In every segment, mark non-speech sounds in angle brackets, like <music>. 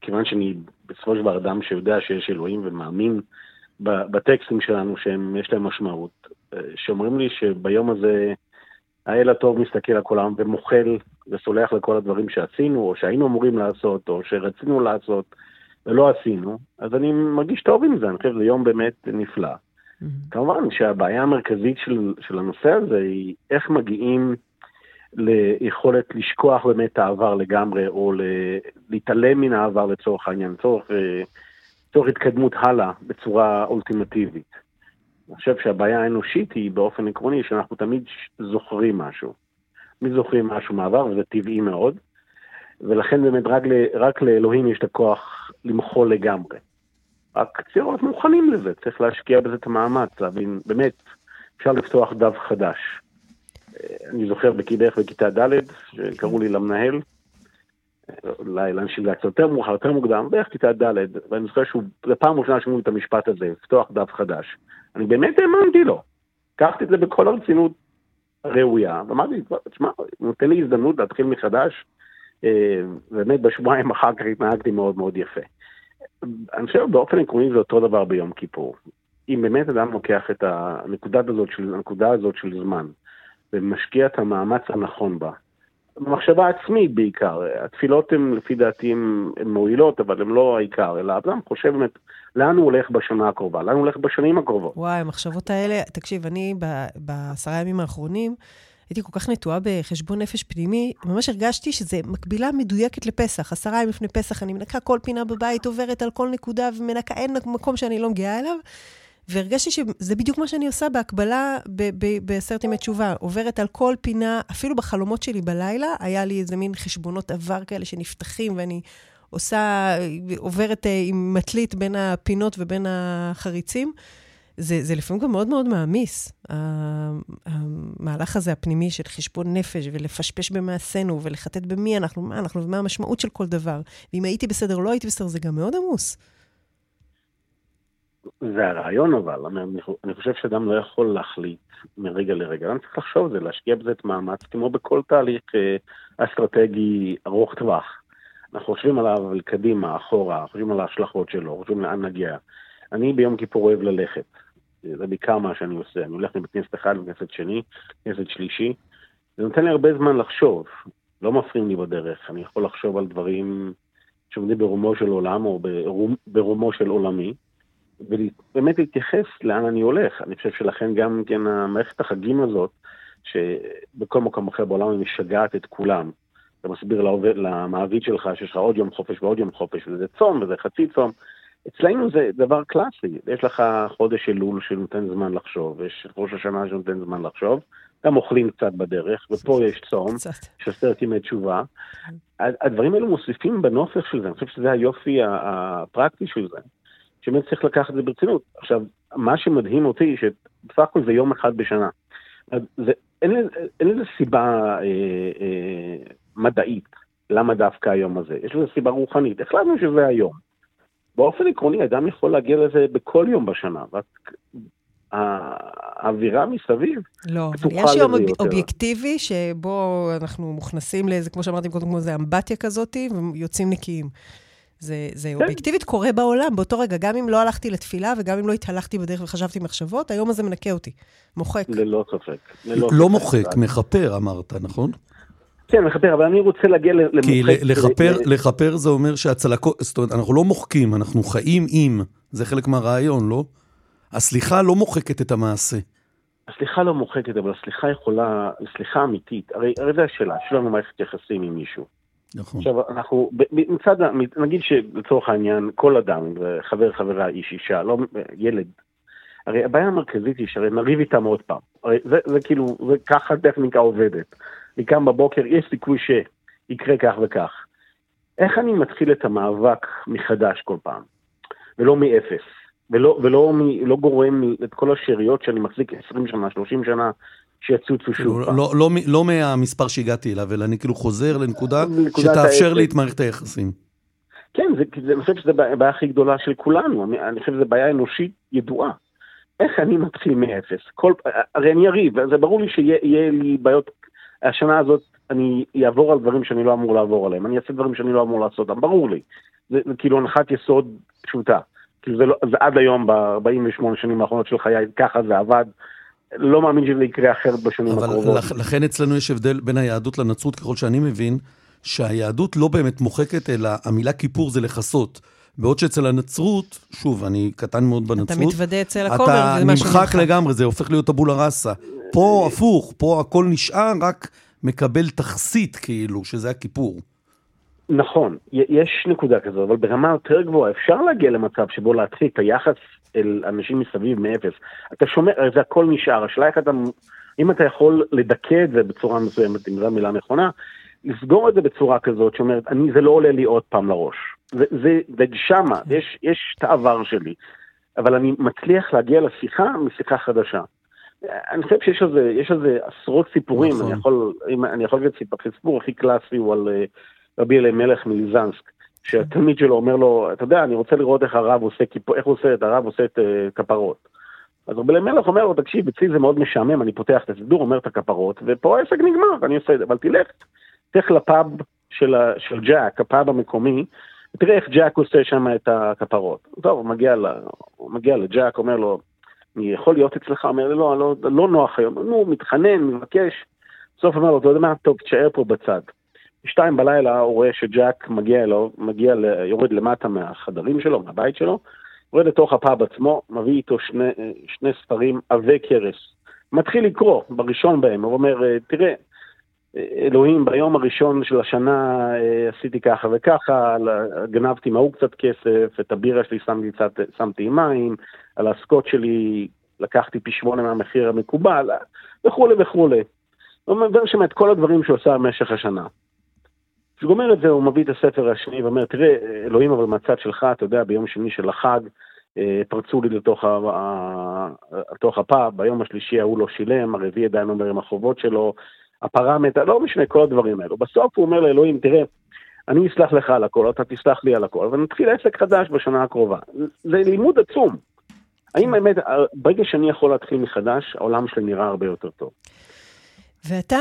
כיוון שאני בסופו של דבר אדם שיודע שיש אלוהים ומאמין בטקסטים שלנו שיש להם משמעות, שאומרים לי שביום הזה האל הטוב מסתכל על כל העם ומוחל וסולח לכל הדברים שעשינו, או שהיינו אמורים לעשות, או שרצינו לעשות, ולא עשינו, אז אני מרגיש טוב עם זה, אני חושב שזה יום באמת נפלא. Mm-hmm. כמובן שהבעיה המרכזית של, של הנושא הזה היא איך מגיעים ליכולת לשכוח באמת את העבר לגמרי, או להתעלם מן העבר לצורך העניין, לצורך, אה, לצורך התקדמות הלאה בצורה אולטימטיבית. אני חושב שהבעיה האנושית היא באופן עקרוני שאנחנו תמיד זוכרים משהו. תמיד זוכרים משהו מעבר, וזה טבעי מאוד, ולכן באמת רק, ל, רק לאלוהים יש את הכוח למחול לגמרי. רק צריך להיות מוכנים לזה, צריך להשקיע בזה את המאמץ, להבין, באמת, אפשר לפתוח דף חדש. אני זוכר בערך בכיתה ד', שקראו לי למנהל, אולי לאנשים זה קצת יותר מאוחר, יותר מוקדם, בערך כיתה ד', ואני זוכר שהוא, זו פעם ראשונה שאומרים את המשפט הזה, לפתוח דף חדש. אני באמת האמנתי לו. לקחתי את זה בכל הרצינות הראויה, ואמרתי, תשמע, נותן לי הזדמנות להתחיל מחדש, אה, באמת בשבועיים <laughs> אחר כך התנהגתי מאוד מאוד יפה. אני חושב באופן עקרוני זה אותו דבר ביום כיפור. אם באמת אדם לוקח את הנקודה הזאת של, הנקודה הזאת של זמן, ומשקיע את המאמץ הנכון בה, במחשבה עצמית בעיקר, התפילות הן לפי דעתי הן מועילות, אבל הן לא העיקר, אלא אדם חושב באמת לאן הוא הולך בשנה הקרובה, לאן הוא הולך בשנים הקרובות. וואי, המחשבות האלה, תקשיב, אני בעשרה ימים האחרונים, הייתי כל כך נטועה בחשבון נפש פנימי, ממש הרגשתי שזה מקבילה מדויקת לפסח. עשרה ימים לפני פסח אני מנקה כל פינה בבית, עוברת על כל נקודה ומנקה, אין מקום שאני לא מגיעה אליו. והרגשתי שזה בדיוק מה שאני עושה בהקבלה בעשרת ימי תשובה. עוברת על כל פינה, אפילו בחלומות שלי בלילה, היה לי איזה מין חשבונות עבר כאלה שנפתחים, ואני עושה, עוברת אה, עם מטלית בין הפינות ובין החריצים. זה, זה לפעמים גם מאוד מאוד מעמיס, המהלך הזה הפנימי של חשבון נפש ולפשפש במעשינו ולחטט במי אנחנו, מה אנחנו ומה המשמעות של כל דבר. ואם הייתי בסדר או לא הייתי בסדר, זה גם מאוד עמוס. זה הרעיון אבל, אני חושב שאדם לא יכול להחליט מרגע לרגע, אדם צריך לחשוב על זה, להשקיע בזה את מאמץ, כמו בכל תהליך אה, אסטרטגי ארוך טווח. אנחנו חושבים עליו קדימה, אחורה, חושבים על ההשלכות שלו, חושבים לאן נגיע. אני ביום כיפור אוהב ללכת, זה בעיקר מה שאני עושה, אני הולך מבית כנסת אחד לבית כנסת שני, כנסת שלישי, זה נותן לי הרבה זמן לחשוב, לא מפריעים לי בדרך, אני יכול לחשוב על דברים שעומדים ברומו של עולם או ברומו של עולמי. ובאמת להתייחס לאן אני הולך. אני חושב שלכן גם כן המערכת החגים הזאת, שבכל מקום אחר בעולם היא משגעת את כולם. אתה מסביר לעובד, למעביד שלך שיש לך עוד יום חופש ועוד יום חופש, וזה צום וזה חצי צום. אצלנו זה דבר קלאסי, יש לך חודש אלול שנותן זמן לחשוב, יש ראש השנה שנותן זמן לחשוב, גם אוכלים קצת בדרך, ופה יש צום, יש עשרת ימי תשובה. הדברים האלו מוסיפים בנופך של זה, אני חושב שזה היופי הפרקטי של זה. שבאמת צריך לקחת את זה ברצינות. עכשיו, מה שמדהים אותי, שבסך הכל זה יום אחד בשנה. זה, אין, אין לזה סיבה אה, אה, מדעית, למה דווקא היום הזה. יש לזה סיבה רוחנית, החלטנו שזה היום. באופן עקרוני, אדם יכול להגיע לזה בכל יום בשנה, רק האווירה מסביב לא, יש יום אוב, אובייקטיבי שבו אנחנו מוכנסים לאיזה, כמו שאמרתי קודם, כמו איזה אמבטיה כזאת, ויוצאים נקיים. זה, זה כן. אובייקטיבית קורה בעולם באותו רגע, גם אם לא הלכתי לתפילה וגם אם לא התהלכתי בדרך וחשבתי מחשבות, היום הזה מנקה אותי, מוחק. ללא ספק. ללא לא ספק. מוחק, מכפר אמרת, נכון? כן, מכפר, אבל אני רוצה להגיע למוחק. כי לכפר, לכפר זה אומר שהצלקות, זאת אומרת, אנחנו לא מוחקים, אנחנו חיים עם, זה חלק מהרעיון, לא? הסליחה לא מוחקת את המעשה. הסליחה לא מוחקת, אבל הסליחה יכולה, סליחה אמיתית, הרי, הרי זו השאלה, יש לנו מערכת יחסים עם מישהו. נכון. עכשיו, אנחנו, מצד, נגיד שלצורך העניין, כל אדם, חבר, חברה, איש, אישה, לא, ילד, הרי הבעיה המרכזית היא שהרי נריב איתם עוד פעם. הרי זה, זה כאילו, זה ככה הטכניקה עובדת. אני קם בבוקר, יש סיכוי שיקרה כך וכך. איך אני מתחיל את המאבק מחדש כל פעם, ולא מאפס, ולא, ולא מ, לא גורם את כל השאריות שאני מחזיק 20 שנה, 30 שנה, שיצוצו שוב פעם. לא, לא, לא מהמספר שהגעתי אליו, אלא אני כאילו חוזר לנקודה שתאפשר לי את מערכת היחסים. כן, זה, זה, אני חושב שזו הבעיה הכי גדולה של כולנו, אני, אני חושב שזו בעיה אנושית ידועה. איך אני מתחיל מאפס? כל, הרי אני אריב, זה ברור לי שיהיה לי בעיות, השנה הזאת אני אעבור על דברים שאני לא אמור לעבור עליהם, אני אעשה דברים שאני לא אמור לעשות אותם, ברור לי. זה, זה כאילו הנחת יסוד פשוטה. כאילו זה, לא, זה עד היום, ב-48 שנים האחרונות של חיי, ככה זה עבד. לא מאמין שזה יקרה אחרת בשנים אבל הקרובות. לכ- לכן אצלנו יש הבדל בין היהדות לנצרות, ככל שאני מבין, שהיהדות לא באמת מוחקת, אלא המילה כיפור זה לכסות. בעוד שאצל הנצרות, שוב, אני קטן מאוד אתה בנצרות, מתוודה אצל הכומר, אתה וזה משהו נמחק לגמרי, זה הופך להיות טבולה ראסה. פה הפוך, פה הכל נשאר, רק מקבל תכסית כאילו, שזה הכיפור. נכון, יש נקודה כזו, אבל ברמה יותר גבוהה אפשר להגיע למצב שבו להתחיל את היחס אל אנשים מסביב מאפס. אתה שומע, זה הכל נשאר, השאלה איך אתה, אם אתה יכול לדכא את זה בצורה מסוימת, אם זו המילה נכונה, לסגור את זה בצורה כזאת שאומרת, אני, זה לא עולה לי עוד פעם לראש. זה, זה, זה שמה, יש, יש את העבר שלי, אבל אני מצליח להגיע לשיחה משיחה חדשה. אני חושב שיש על זה, יש על זה עשרות סיפורים, נכון. אני יכול, אם, אני יכול להגיד סיפור, הכי קלאסי הוא על אה, רבי אלימלך מליזנסק, שהתלמיד שלו אומר לו, אתה יודע, אני רוצה לראות איך הרב עושה איך הוא עושה את הרב עושה את אה, כפרות. אז רבי אלימלך אומר לו, תקשיב, אצלי זה מאוד משעמם, אני פותח את הסידור, אומר את הכפרות, ופה העסק נגמר, ואני עושה את זה, אבל תלך, תלך לפאב של, של ג'אק, הפאב המקומי, ותראה איך ג'אק עושה שם את הכפרות. טוב, הוא מגיע, ל, הוא מגיע לג'אק, אומר לו, אני יכול להיות אצלך? אומר לו, לא, לא, לא נוח היום. נו, מתחנן, מבקש. בסוף אומר לו, אתה יודע מה, טוב, תשאר פה בצד. בשתיים בלילה הוא רואה שג'אק מגיע אליו, מגיע, ל, יורד למטה מהחדרים שלו, מהבית שלו, יורד לתוך הפאב עצמו, מביא איתו שני, שני ספרים עבי כרס. מתחיל לקרוא, בראשון בהם, הוא אומר, תראה, אלוהים, ביום הראשון של השנה אה, עשיתי ככה וככה, גנבתי מההוא קצת כסף, את הבירה שלי שמתי, שמתי מים, על הסקוט שלי לקחתי פי שמונה מהמחיר המקובל, וכולי וכולי. הוא אומר שם את כל הדברים שהוא עשה במשך השנה. כשהוא גומר את זה, הוא מביא את הספר השני ואומר, תראה, אלוהים, אבל מהצד שלך, אתה יודע, ביום שני של החג, אה, פרצו לי לתוך, הפאב, ביום השלישי ההוא לא שילם, הרביעי עדיין אומר עם החובות שלו, הפרה מתה, לא משנה, כל הדברים האלו. בסוף הוא אומר לאלוהים, תראה, אני אסלח לך על הכל, אתה תסלח לי על הכל, ונתחיל עסק חדש בשנה הקרובה. זה לימוד עצום. האם באמת, ברגע שאני יכול להתחיל מחדש, העולם שלי נראה הרבה יותר טוב. ואתה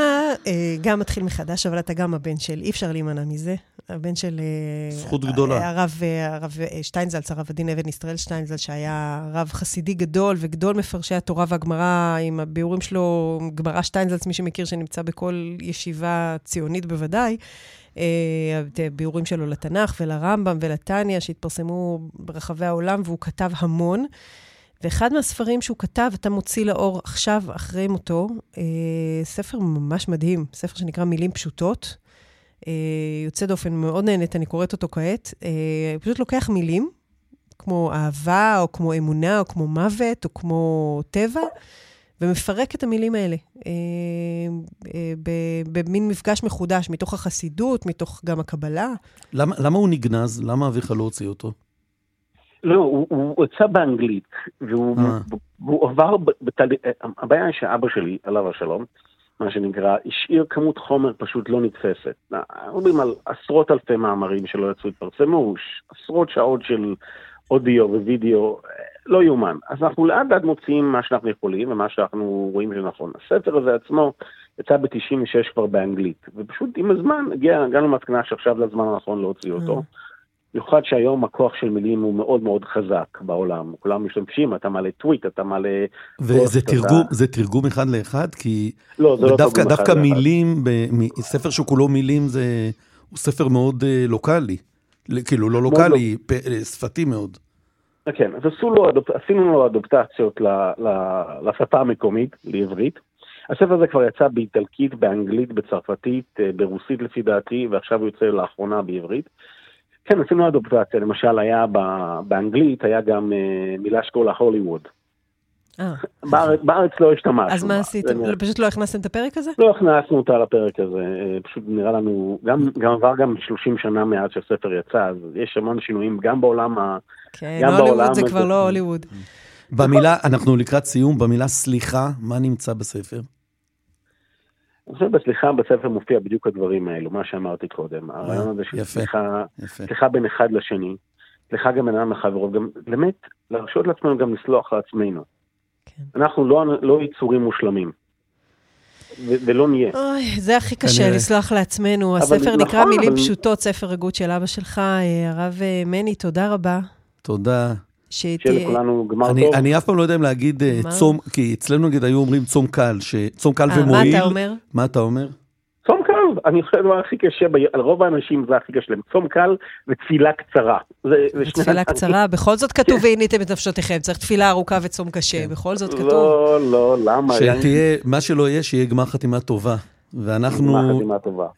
אה, גם מתחיל מחדש, אבל אתה גם הבן של, אי אפשר להימנע מזה. הבן של... אה, זכות גדולה. הרב, אה, הרב אה, שטיינזלץ, הרב הדין אבן ישראל שטיינזלץ, שהיה רב חסידי גדול וגדול מפרשי התורה והגמרא, עם הביאורים שלו, גמרא שטיינזלץ, מי שמכיר, שנמצא בכל ישיבה ציונית בוודאי. אה, הביאורים שלו לתנ"ך ולרמב"ם ולתניא, שהתפרסמו ברחבי העולם, והוא כתב המון. ואחד מהספרים שהוא כתב, אתה מוציא לאור עכשיו, אחרי מותו, אה, ספר ממש מדהים, ספר שנקרא מילים פשוטות. אה, יוצא דופן, מאוד נהנית, אני קוראת אותו כעת. אה, פשוט לוקח מילים, כמו אהבה, או כמו אמונה, או כמו מוות, או כמו טבע, ומפרק את המילים האלה. אה, אה, במין מפגש מחודש, מתוך החסידות, מתוך גם הקבלה. למה, למה הוא נגנז? למה אביך לא הוציא אותו? לא, הוא, הוא יצא באנגלית, והוא אה. והוא עבר בתהליך, הבעיה היא שאבא שלי, עליו השלום, מה שנקרא, השאיר כמות חומר פשוט לא נתפסת. אנחנו מדברים על עשרות אלפי מאמרים שלא יצאו, התפרסמו, עשרות שעות של אודיו ווידאו, לא יאומן. אז אנחנו לאט לאט מוציאים מה שאנחנו יכולים ומה שאנחנו רואים שנכון. הספר הזה עצמו יצא ב-96 כבר באנגלית, ופשוט עם הזמן הגיע, הגענו למסקנה שעכשיו זה הזמן הנכון להוציא אותו. במיוחד שהיום הכוח של מילים הוא מאוד מאוד חזק בעולם. כולם משתמשים, אתה מעלה טוויט, אתה מעלה... וזה תרגום, אתה- זה תרגום אחד לאחד? כי לא, זה לא דווקא, תרגום אחד דווקא לאחד. מילים, ב, ספר שכולו מילים זה, הוא ספר מאוד אה, לוקאלי. כאילו, לא לוקאלי, פ, אה, שפתי מאוד. כן, אז עשו לו. עשינו לו אדופטציות. לשפה המקומית, לעברית. הספר הזה כבר יצא באיטלקית, באנגלית, בצרפתית, אה, ברוסית לפי דעתי, ועכשיו הוא יוצא לאחרונה בעברית. כן, עשינו אדופטציה, למשל היה. באנגלית, היה גם אה, מילה שקוראים לה הוליווד. אה, בארץ, לא השתמשנו. אז מה. עשיתם? נראה- פשוט לא הכנסתם את הפרק הזה? לא הכנסנו אותה לפרק הזה, אה, פשוט נראה לנו, גם, עבר גם 30 שנה מאז שהספר יצא, אז יש המון שינויים גם בעולם ה... כן, גם הוליווד זה. כבר לא הוליווד. במילה, אנחנו לקראת סיום, במילה סליחה, מה נמצא בספר? חושב בסליחה בספר מופיע בדיוק הדברים האלו, מה שאמרתי קודם. הרעיון הזה של. סליחה. סליחה בין אחד לשני, סליחה גם בין אדם לחברו, גם באמת להרשות לעצמנו גם לסלוח לעצמנו. כן. אנחנו לא, לא יצורים מושלמים. ו- ולא נהיה. אוי, זה הכי קשה, כנראה. לסלוח לעצמנו. אבל הספר נכון, נקרא מילים אבל- פשוטות, ספר הגות של אבא שלך. אה, הרב אה, מני, תודה רבה. תודה. שיהיה שתהיה... לכולנו גמר אני, טוב. אני אף פעם לא יודע אם להגיד אה, מה? צום, כי אצלנו נגיד היו אומרים צום קל, שצום קל אה, מה ומועיל. אתה אומר? מה אתה אומר? צום קל, אני חושב הדבר הכי קשה, ב- על רוב האנשים זה הכי קשה להם. צום קל ותפילה קצרה. תפילה. קצרה, בכל זאת כתוב והניתם את נפשותיכם, צריך תפילה ארוכה וצום קשה, בכל זאת כתוב. לא, לא, למה? שתהיה, מה שלא יהיה, שיהיה גמר חתימה טובה. ואנחנו.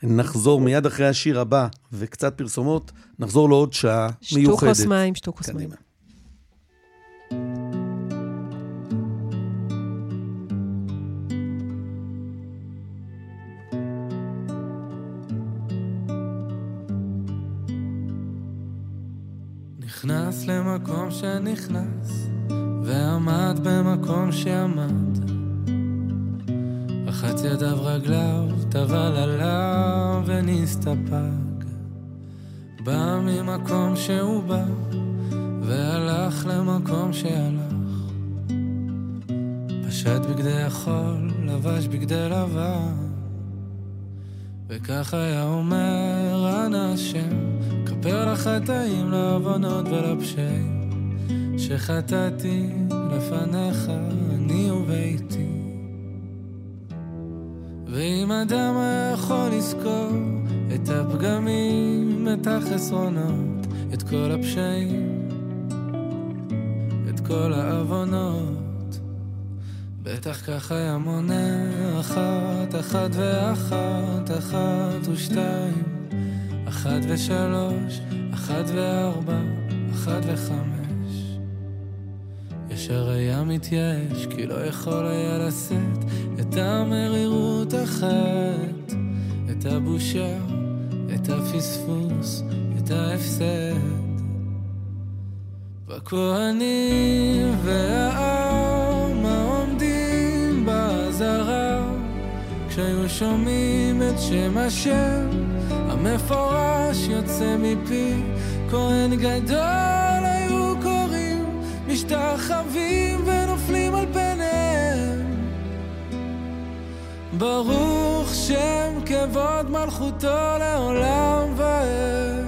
נחזור מיד אחרי השיר הבא, וקצת פרסומות, נחזור לעוד שעה שתו מיוחדת. כוס מים, שתו כוס מים. נכנס למקום שנכנס, ועמד במקום שעמד. רחץ ידיו רגליו, טבל עליו ונסתפק. בא ממקום שהוא בא, והלך למקום שהלך. פשט בגדי החול, לבש בגדי לבן. וכך היה אומר אנא השם, כפר לחטאים, לעוונות ולפשעים, שחטאתי לפניך, אני וביתי. ואם אדם היה יכול לזכור את הפגמים, את החסרונות, את כל הפשעים, כל העוונות, בטח כך היה מונה אחת, אחת ואחת, אחת ושתיים, אחת ושלוש, אחת וארבע, אחת וחמש. ישר היה מתייאש, כי לא יכול היה לשאת את המרירות החטא, את הבושה, את הפספוס, את ההפסד. בכהנים והעם העומדים באזהרה, כשהיו שומעים את שם השם המפורש יוצא מפי, כהן גדול היו קוראים, משתחווים ונופלים על פניהם. ברוך שם כבוד מלכותו לעולם ועד.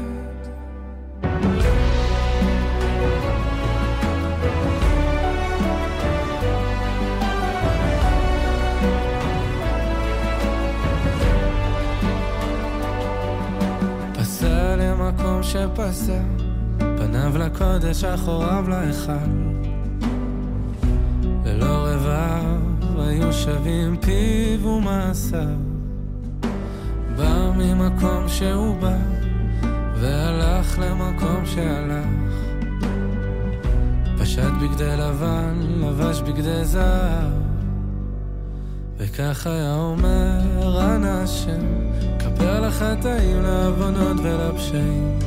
פסע למקום שפסע, פניו לקודש, אחוריו להיכל. ללא רבב היו שווים פיו ומעשיו. בא ממקום שהוא בא, והלך למקום שהלך. פשט בגדי לבן, לבש בגדי זהב. וכך היה אומר אנא השם, כפר לחטאים, לעוונות ולפשעים,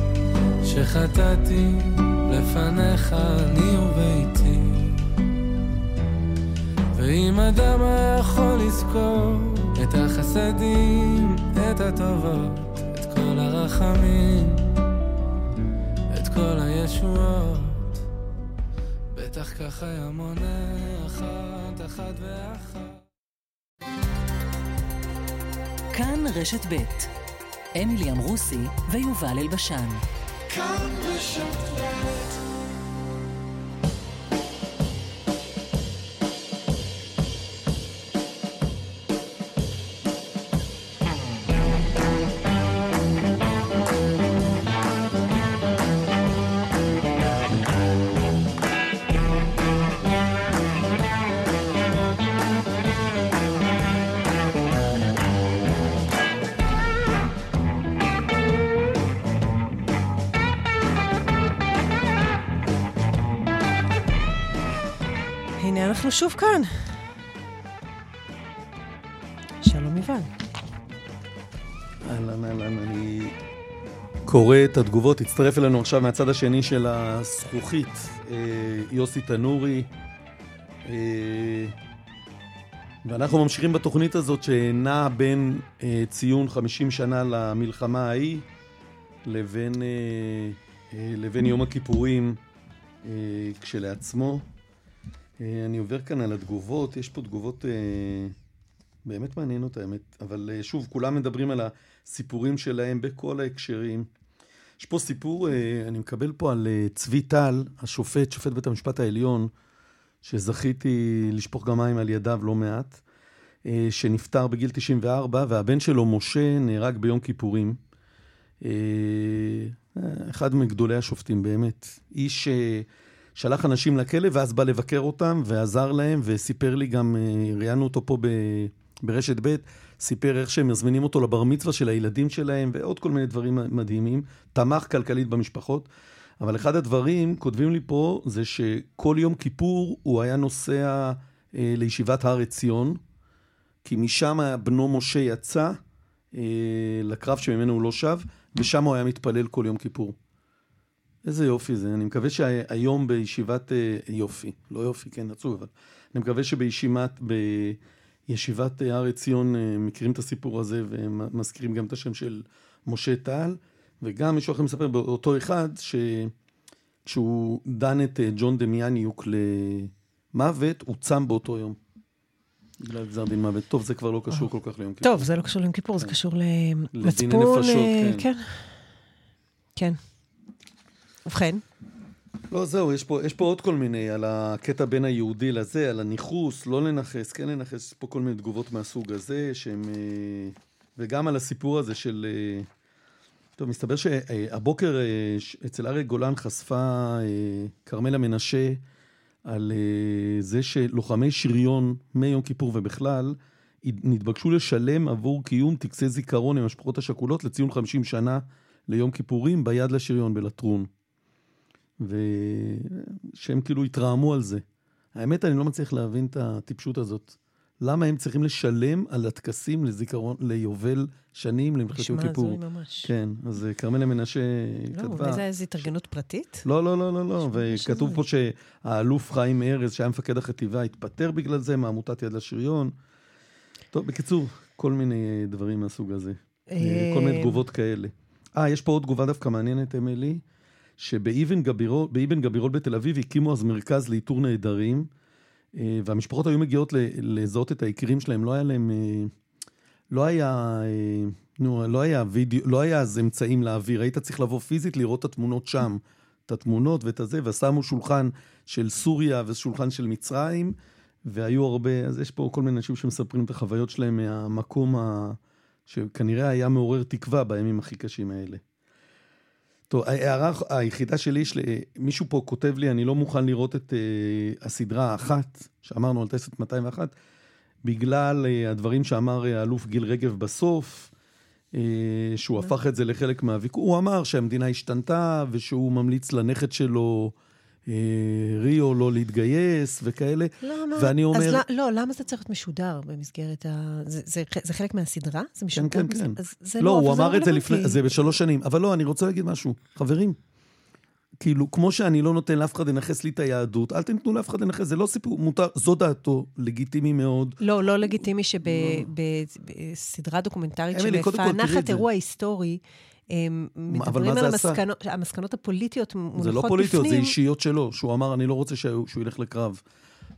שחטאתי לפניך אני וביתי. ואם אדם היה יכול לזכור את החסדים, את הטובות, את כל הרחמים, את כל הישועות, בטח כך היה מונה אחת, אחת ואחת. כאן רשת ב' אמילי אמרוסי ויובל אלבשן. הנה, אנחנו שוב כאן. שלום יובל. אהלן, אהלן, אני קורא את התגובות. הצטרף אלינו עכשיו מהצד השני של הזכוכית, אה, יוסי תנורי. אה, ואנחנו ממשיכים בתוכנית הזאת שנעה בין אה, ציון 50 שנה למלחמה ההיא לבין, אה, אה, לבין יום הכיפורים אה, כשלעצמו. אה, אני עובר כאן על התגובות, יש פה תגובות אה, באמת מעניין אותה, האמת. אבל אה, שוב, כולם מדברים על הסיפורים שלהם בכל ההקשרים. יש פה סיפור, אני מקבל פה על צבי טל, השופט, שופט בית המשפט העליון, שזכיתי לשפוך גם מים על ידיו לא מעט, שנפטר בגיל 94, והבן שלו, משה, נהרג ביום כיפורים. אחד מגדולי השופטים, באמת. איש שלח אנשים לכלא ואז בא לבקר אותם ועזר להם וסיפר לי גם, ראיינו אותו פה ב... ברשת ב', סיפר איך שהם מזמינים אותו לבר מצווה של הילדים שלהם ועוד כל מיני דברים מדהימים, תמך כלכלית במשפחות. אבל אחד הדברים, כותבים לי פה, זה שכל יום כיפור הוא היה נוסע אה, לישיבת הר עציון, כי משם בנו משה יצא אה, לקרב שממנו הוא לא שב, ושם הוא היה מתפלל כל יום כיפור. איזה יופי זה, אני מקווה שהיום בישיבת, אה, יופי, לא יופי, כן, עצוב, אבל אני מקווה שבישיבת, בישיבת הר עציון אה, מכירים את הסיפור הזה ומזכירים גם את השם של משה טל, וגם מישהו אחר מספר באותו אחד, שכשהוא דן את אה, ג'ון דמיאניוק למוות, הוא צם באותו יום. בגלל גזר דין מוות. טוב, זה כבר לא קשור כל כך ליום כיפור. טוב, זה לא קשור ליום כיפור, זה כן. קשור למצפון. לדיני נפשות, כן. כן. כן. ובכן? לא, זהו, יש פה, יש פה עוד כל מיני, על הקטע בין היהודי לזה, על הניכוס, לא לנכס, כן לנכס, יש פה כל מיני תגובות מהסוג הזה, שהם... אה, וגם על הסיפור הזה של... אה, טוב, מסתבר שהבוקר אה, אצל אריה גולן חשפה כרמלה מנשה על זה שלוחמי שריון מיום כיפור ובכלל, נתבקשו לשלם עבור קיום טקסי זיכרון עם המשפחות השכולות לציון 50 שנה ליום כיפורים ביד לשריון בלטרון. ושהם כאילו התרעמו על זה. האמת, אני לא מצליח להבין את הטיפשות הזאת. למה הם צריכים לשלם על הטקסים לזיכרון, ליובל שנים למלחמת יום כיפור? נשמע הזוי ממש. כן, אז אה, כרמלה מנשה לא, כתבה... לא, וזה איזו התארגנות פרטית? לא, לא, לא, לא, לא. וכתוב פה שהאלוף חיים ארז, שהיה מפקד החטיבה, התפטר בגלל זה מעמותת יד לשריון. טוב, בקיצור, כל מיני דברים מהסוג הזה. אה, כל מיני תגובות כאלה. אה, יש פה עוד תגובה דווקא מעניינת, אמילי. שבאבן גבירול, גבירול בתל אביב הקימו אז מרכז לאיתור נעדרים, אה, והמשפחות היו מגיעות לזהות את היקירים שלהם, לא היה להם, אה, לא היה, אה, נו, לא היה וידאו, לא היה אז אמצעים להעביר, היית צריך לבוא פיזית לראות את התמונות שם, את התמונות ואת הזה, ושמו שולחן של סוריה ושולחן של מצרים, והיו הרבה, אז יש פה כל מיני אנשים שמספרים את החוויות שלהם מהמקום ה... שכנראה היה מעורר תקווה בימים הכי קשים האלה. טוב, ההערה היחידה שלי, של... מישהו פה כותב לי, אני לא מוכן לראות את uh, הסדרה האחת, שאמרנו על טסט 201, בגלל uh, הדברים שאמר uh, האלוף גיל רגב בסוף, uh, שהוא הפך את זה לחלק מהוויכוח. הוא אמר שהמדינה השתנתה, ושהוא ממליץ לנכד שלו אה, ריו לא להתגייס וכאלה. למה? ואני אומר... אז לא, לא, למה זה צריך להיות משודר במסגרת ה... זה, זה, זה חלק מהסדרה? זה משודר? כן, כן, כן. אז זה לא, לא הוא אמר את זה לפני, זה בשלוש שנים. אבל לא, אני רוצה להגיד משהו. חברים, כאילו, כמו שאני לא נותן לאף אחד לנכס לי את היהדות, אל תיתנו לאף אחד לנכס, זה לא סיפור, מותר, זו דעתו, לגיטימי מאוד. לא, לא לגיטימי שבסדרה דוקומנטרית שמפענחת אירוע היסטורי, מדברים על המסקנות, המסקנות הפוליטיות מונחות בפנים. זה לא פוליטיות, בפנים. זה אישיות שלו, שהוא אמר, אני לא רוצה שהוא, שהוא ילך לקרב.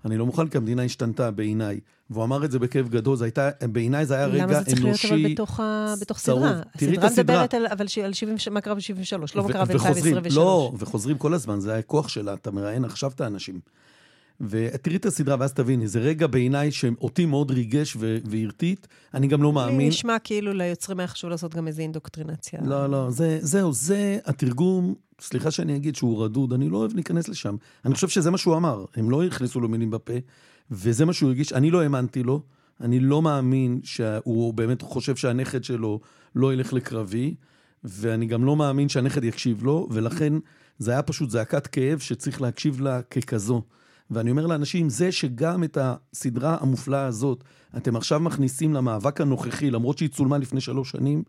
אני לא מוכן כי המדינה השתנתה בעיניי. והוא אמר את זה בכאב גדול, זה הייתה, בעיניי זה היה רגע אנושי. למה זה צריך להיות אבל בתוך, ה, בתוך סדרה? תראי את הסדרה. מדברת על, אבל על 70, מה קרה ב-73, לא מה קרה ב-2023. לא, וחוזרים כל הזמן, זה הכוח שלה, אתה מראיין עכשיו את האנשים. ותראי את הסדרה ואז תביני, זה רגע בעיניי שאותי מאוד ריגש והרטיט, אני גם לא מאמין. נשמע כאילו ליוצרים היה חשוב לעשות גם איזו אינדוקטרינציה. לא, לא, זה, זהו, זה התרגום, סליחה שאני אגיד שהוא רדוד, אני לא אוהב להיכנס לשם. אני חושב שזה מה שהוא אמר, הם לא הכניסו לו מילים בפה, וזה מה שהוא הרגיש, אני לא האמנתי לו, אני לא מאמין שהוא באמת חושב שהנכד שלו לא ילך לקרבי, ואני גם לא מאמין שהנכד יקשיב לו, ולכן זה היה פשוט זעקת כאב שצריך להקשיב לה ככזו. ואני אומר לאנשים, זה שגם את הסדרה המופלאה הזאת, אתם עכשיו מכניסים למאבק הנוכחי, למרות שהיא צולמה לפני שלוש שנים,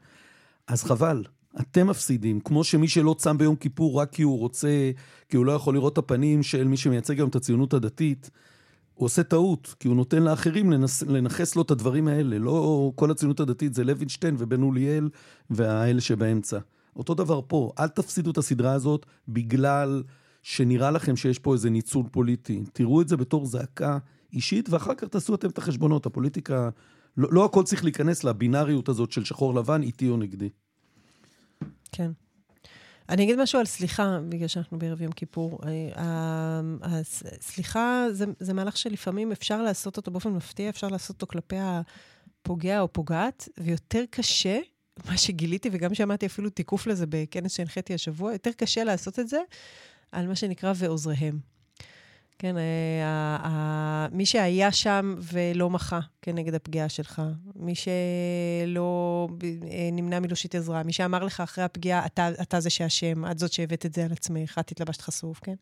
אז חבל. אתם מפסידים, כמו שמי שלא צם ביום כיפור רק כי הוא רוצה, כי הוא לא יכול לראות את הפנים של מי שמייצג היום את הציונות הדתית, הוא עושה טעות, כי הוא נותן לאחרים לנס, לנכס לו את הדברים האלה. לא כל הציונות הדתית זה לוינשטיין ובן אוליאל והאלה שבאמצע. אותו דבר פה, אל תפסידו את הסדרה הזאת בגלל שנראה לכם שיש פה איזה ניצול פוליטי. תראו את זה בתור זעקה אישית, ואחר כך תעשו אתם את החשבונות. הפוליטיקה לא, לא הכל צריך להיכנס לבינאריות הזאת של שחור לבן, איתי או נגדי. כן. אני אגיד משהו על סליחה, בגלל שאנחנו בערב יום כיפור. סליחה זה, זה מהלך שלפעמים אפשר לעשות אותו באופן מפתיע, אפשר לעשות אותו כלפי הפוגע או פוגעת, ויותר קשה, מה שגיליתי, וגם שמעתי אפילו תיקוף לזה בכנס שהנחיתי השבוע, יותר קשה לעשות את זה על מה שנקרא ועוזריהם. כן, אה, ה, מי שהיה שם ולא מחה כנגד הפגיעה שלך, מי שלא אה, נמנע מלהושיט עזרה, מי שאמר לך אחרי הפגיעה, אתה, אתה זה שאשם, את זאת שהבאת את זה על עצמך, את התלבשת חשוף, כן?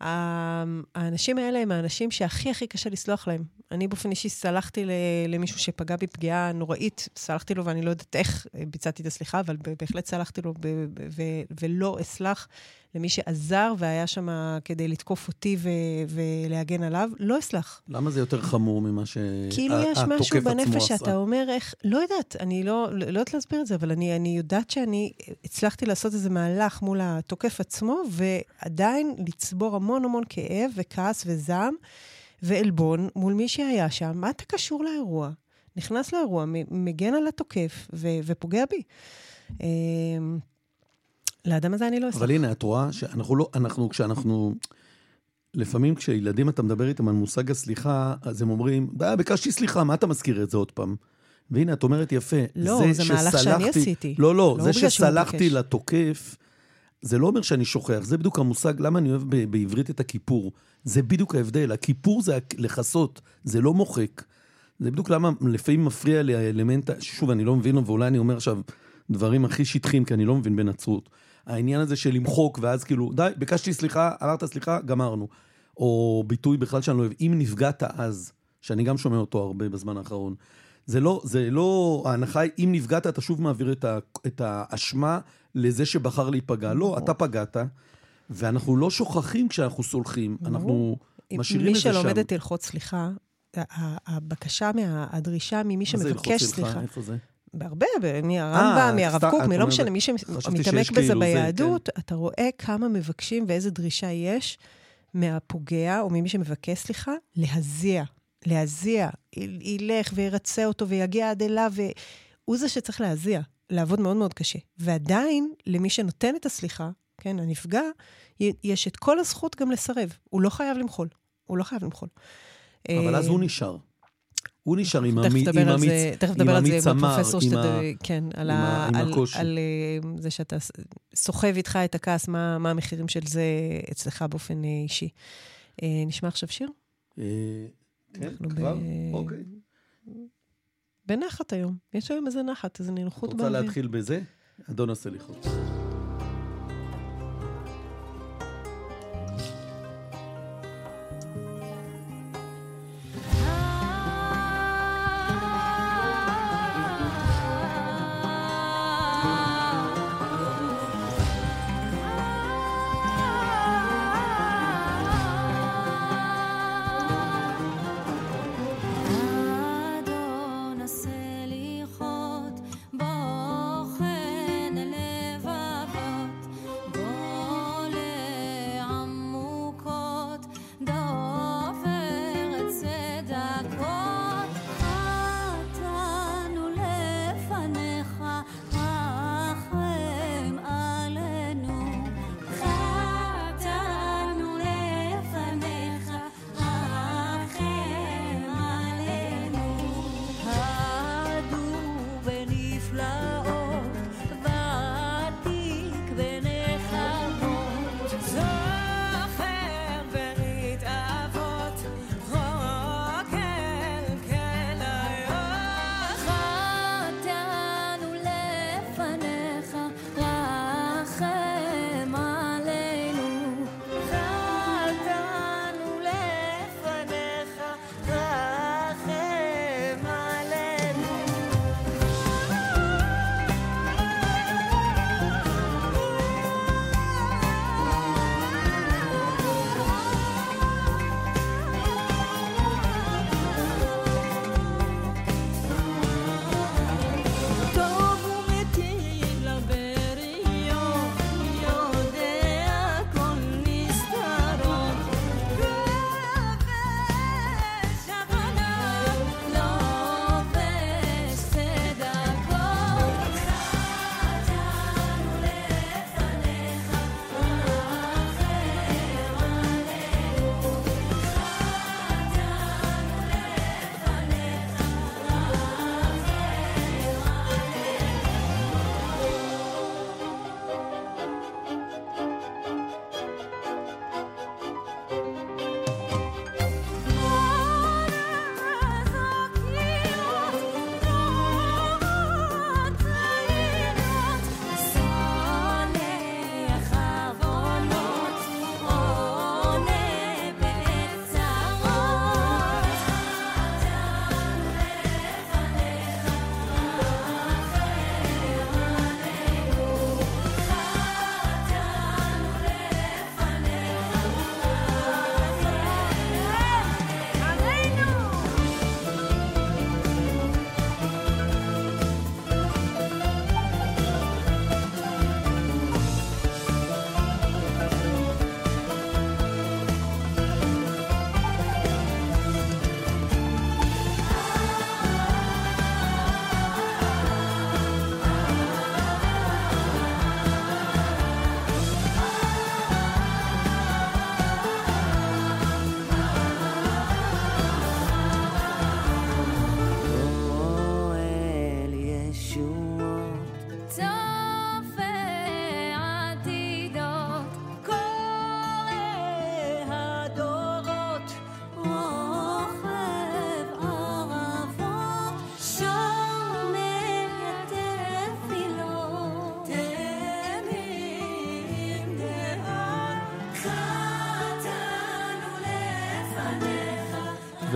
האנשים האלה הם האנשים שהכי הכי קשה לסלוח להם. אני באופן אישי סלחתי למישהו שפגע בי פגיעה נוראית, סלחתי לו ואני לא יודעת איך ביצעתי את הסליחה, אבל בהחלט סלחתי לו ולא אסלח למי שעזר והיה שם כדי לתקוף אותי ו- ולהגן עליו, לא אסלח. למה זה יותר חמור ממה שהתוקף עצמו כאילו יש משהו בנפש שאתה אומר איך, לא יודעת, אני לא, לא יודעת להסביר את זה, אבל אני, אני יודעת שאני הצלחתי לעשות איזה מהלך מול התוקף עצמו, ועדיין לצבור המון המון כאב וכעס וזעם ועלבון מול מי שהיה שם. מה אתה קשור לאירוע? נכנס לאירוע, מגן על התוקף ו- ופוגע בי. לאדם הזה אני לא אסלח. אבל הנה, את רואה שאנחנו לא, אנחנו, כשאנחנו... לפעמים כשילדים אתה מדבר איתם על מושג הסליחה, אז הם אומרים, ביקשתי סליחה, מה אתה מזכיר את זה עוד פעם? והנה, את אומרת יפה. לא, זה, זה מהלך שאני עשיתי. לא, לא, לא זה שסלחתי לתוקף, זה לא אומר שאני שוכח, זה בדיוק המושג, למה אני אוהב ב- בעברית את הכיפור. זה בדיוק ההבדל, הכיפור זה לכסות, זה לא מוחק. זה בדיוק למה לפעמים מפריע לי האלמנט, שוב, אני לא מבין, ואולי אני אומר עכשיו דברים הכי שטחיים, כי אני לא מבין בנצרות. העניין הזה של למחוק, ואז כאילו, די, ביקשתי סליחה, אמרת סליחה, גמרנו. או ביטוי בכלל שאני לא אוהב, אם נפגעת אז, שאני גם שומע אותו הרבה בזמן האחרון. זה לא, זה לא, ההנחה היא, אם נפגעת, אתה שוב מעביר את, ה, את האשמה לזה שבחר להיפגע. לא, אתה פגעת, ואנחנו לא שוכחים כשאנחנו סולחים, אנחנו משאירים את זה שם. מי שלומד את הלכות סליחה, הבקשה, הדרישה ממי שמבקש סליחה. איפה זה? בהרבה, מהרמב"ם, מהרב קוק, מלא משנה, מי שמתעמק בזה כאילו ביהדות, אתה רואה כמה מבקשים ואיזה דרישה יש מהפוגע, או ממי שמבקש סליחה, להזיע. להזיע. ילך וירצה אותו ויגיע עד אליו, והוא זה שצריך להזיע, לעבוד מאוד מאוד קשה. ועדיין, למי שנותן את הסליחה, כן, הנפגע, יש את כל הזכות גם לסרב. הוא לא חייב למחול. הוא לא חייב למחול. אבל אז הוא נשאר. הוא נשאר עם המיץ על זה עם הפרופסור שאתה... כן, על על אה, זה שאתה סוחב איתך את הכעס, מה המחירים של זה אצלך באופן אה, אישי. אה, נשמע עכשיו שיר? כן, כבר? אוקיי. בנחת היום. יש היום איזה נחת, איזה נינוחות. רוצה להתחיל בזה? אדון הסליחות.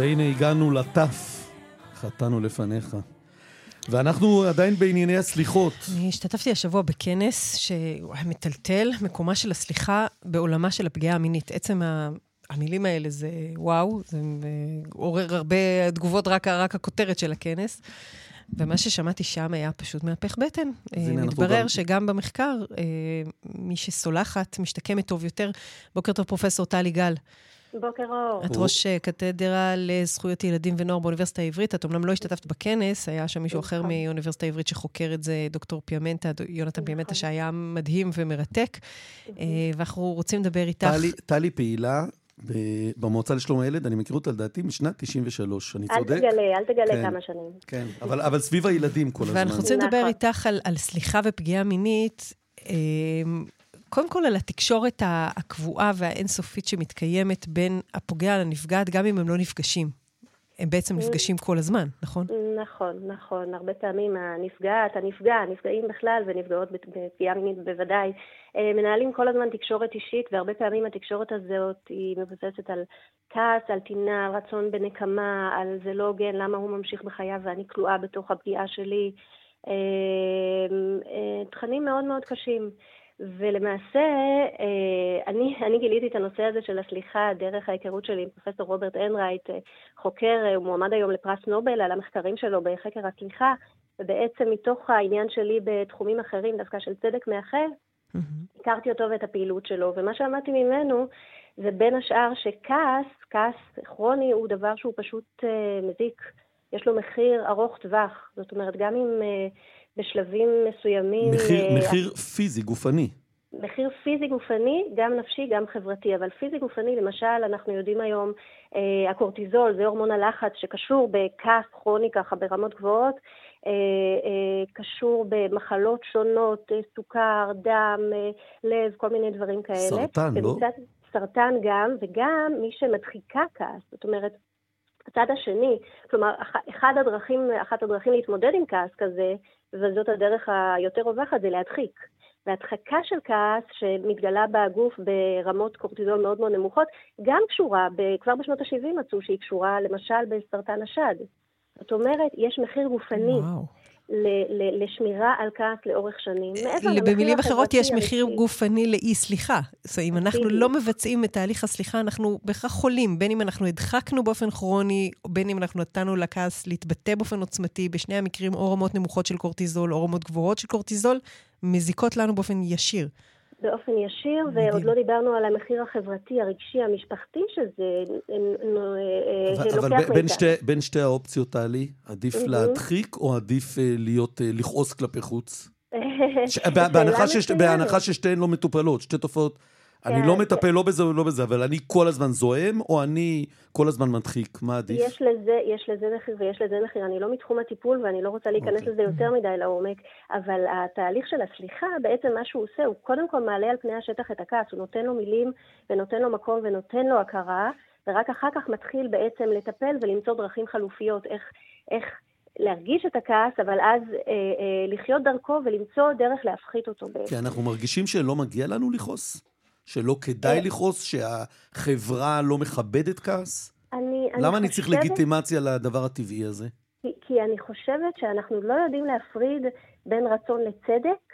והנה הגענו לטף, חטאנו לפניך. ואנחנו עדיין בענייני הסליחות. אני השתתפתי השבוע בכנס שהוא היה מטלטל, מקומה של הסליחה בעולמה של הפגיעה המינית. עצם ה... המילים האלה זה וואו, זה עורר הרבה תגובות, רק, רק הכותרת של הכנס. ומה ששמעתי שם היה פשוט מהפך בטן. מתברר גם... שגם במחקר, אה, מי שסולחת משתקמת טוב יותר. בוקר טוב, פרופ' טלי גל. בוקר אור. את ראש אה, קתדרה לזכויות ילדים ונוער באוניברסיטה העברית. את אמנם לא השתתפת בכנס, היה שם מישהו אחר נכון. מאוניברסיטה העברית שחוקר את זה, דוקטור פיאמנטה, יונתן פיאמנטה, נכון. שהיה מדהים ומרתק. אה, ואנחנו רוצים לדבר איתך. טלי פעילה במועצה לשלום הילד, אני מכיר אותה לדעתי משנת 93, אני צודק? אל תגלה, אל תגלה כן, כמה שנים. כן, אבל, אבל סביב הילדים כל הזמן. ואנחנו רוצים לדבר נכון. איתך על, על סליחה ופגיעה מינית. קודם כל על התקשורת הקבועה והאינסופית שמתקיימת בין הפוגע לנפגעת, גם אם הם לא נפגשים. הם בעצם נפגשים כל הזמן, נכון? נכון, נכון. הרבה פעמים הנפגעת, הנפגע, הנפגעים בכלל ונפגעות בפגיעה מינית בוודאי, אה, מנהלים כל הזמן תקשורת אישית, והרבה פעמים התקשורת הזאת היא מבוססת על כעס, על טינה, על רצון בנקמה, על זה לא הוגן, למה הוא ממשיך בחייו ואני כלואה בתוך הפגיעה שלי. אה, אה, תכנים מאוד מאוד קשים. ולמעשה, אה, אני, אני גיליתי את הנושא הזה של הסליחה דרך ההיכרות שלי עם פרופסור רוברט אנרייט, אה, חוקר, אה, הוא מועמד היום לפרס נובל על המחקרים שלו בחקר הסליחה, ובעצם מתוך העניין שלי בתחומים אחרים, דווקא של צדק מאחל, mm-hmm. הכרתי אותו ואת הפעילות שלו, ומה שאמרתי ממנו זה בין השאר שכעס, כעס כרוני הוא דבר שהוא פשוט מזיק. יש לו מחיר ארוך טווח. זאת אומרת, גם אם uh, בשלבים מסוימים... מחיר, uh, מחיר פיזי, גופני. מחיר פיזי גופני, גם נפשי, גם חברתי. אבל פיזי גופני, למשל, אנחנו יודעים היום, אה, הקורטיזול, זה הורמון הלחץ שקשור בכעס כרוני ככה ברמות גבוהות, אה, אה, קשור במחלות שונות, אה, סוכר, דם, אה, לב, כל מיני דברים כאלה. סרטן, לא? סרטן גם, וגם מי שמדחיקה כעס, זאת אומרת, הצד השני, כלומר, אחד הדרכים, אחת הדרכים להתמודד עם כעס כזה, וזאת הדרך היותר רווחת, זה להדחיק. והדחקה של כעס שמתגלה בגוף ברמות קורטיזול מאוד מאוד נמוכות, גם קשורה, כבר בשנות ה-70 מצאו שהיא קשורה למשל בסרטן השד. זאת אומרת, יש מחיר גופני. וואו. לשמירה על כעס לאורך שנים. במילים אחרות, יש מחיר גופני לאי סליחה. זאת אומרת, אם אנחנו לא מבצעים את תהליך הסליחה, אנחנו בהכרח חולים, בין אם אנחנו הדחקנו באופן כרוני, בין אם אנחנו נתנו לכעס להתבטא באופן עוצמתי, בשני המקרים או רמות נמוכות של קורטיזול או רמות גבוהות של קורטיזול, מזיקות לנו באופן ישיר. באופן ישיר, מדהים. ועוד לא דיברנו על המחיר החברתי, הרגשי, המשפחתי שזה אה, אה, אבל, לוקח אבל בין שתי, בין שתי האופציות, טלי, עדיף mm-hmm. להדחיק או עדיף uh, להיות, לכעוס כלפי חוץ? <laughs> ש... בהנחה, שש... בהנחה ששתיהן לא מטופלות, שתי תופעות אני לא כן, מטפל. לא בזה ולא בזה, אבל אני כל הזמן זועם, או אני כל הזמן מדחיק? מה עדיף? יש לזה, יש לזה מחיר ויש לזה מחיר. אני לא מתחום הטיפול ואני לא רוצה להיכנס okay. אוקיי. לזה יותר מדי לעומק, אבל התהליך של הסליחה, בעצם מה שהוא עושה, הוא קודם כל מעלה על פני השטח את הכעס, הוא נותן לו מילים ונותן לו מקום ונותן לו הכרה, ורק אחר כך מתחיל בעצם לטפל ולמצוא דרכים חלופיות, איך... איך להרגיש את הכעס, אבל אז אה, אה, לחיות דרכו ולמצוא דרך להפחית אותו בעצם. כי אנחנו מרגישים שלא מגיע לנו לכעוס? שלא כדאי אה. לכעוס? שהחברה לא מכבדת כעס? אני, אני למה אני צריך לגיטימציה לדבר הטבעי הזה? כי, כי אני חושבת שאנחנו לא יודעים להפריד בין רצון לצדק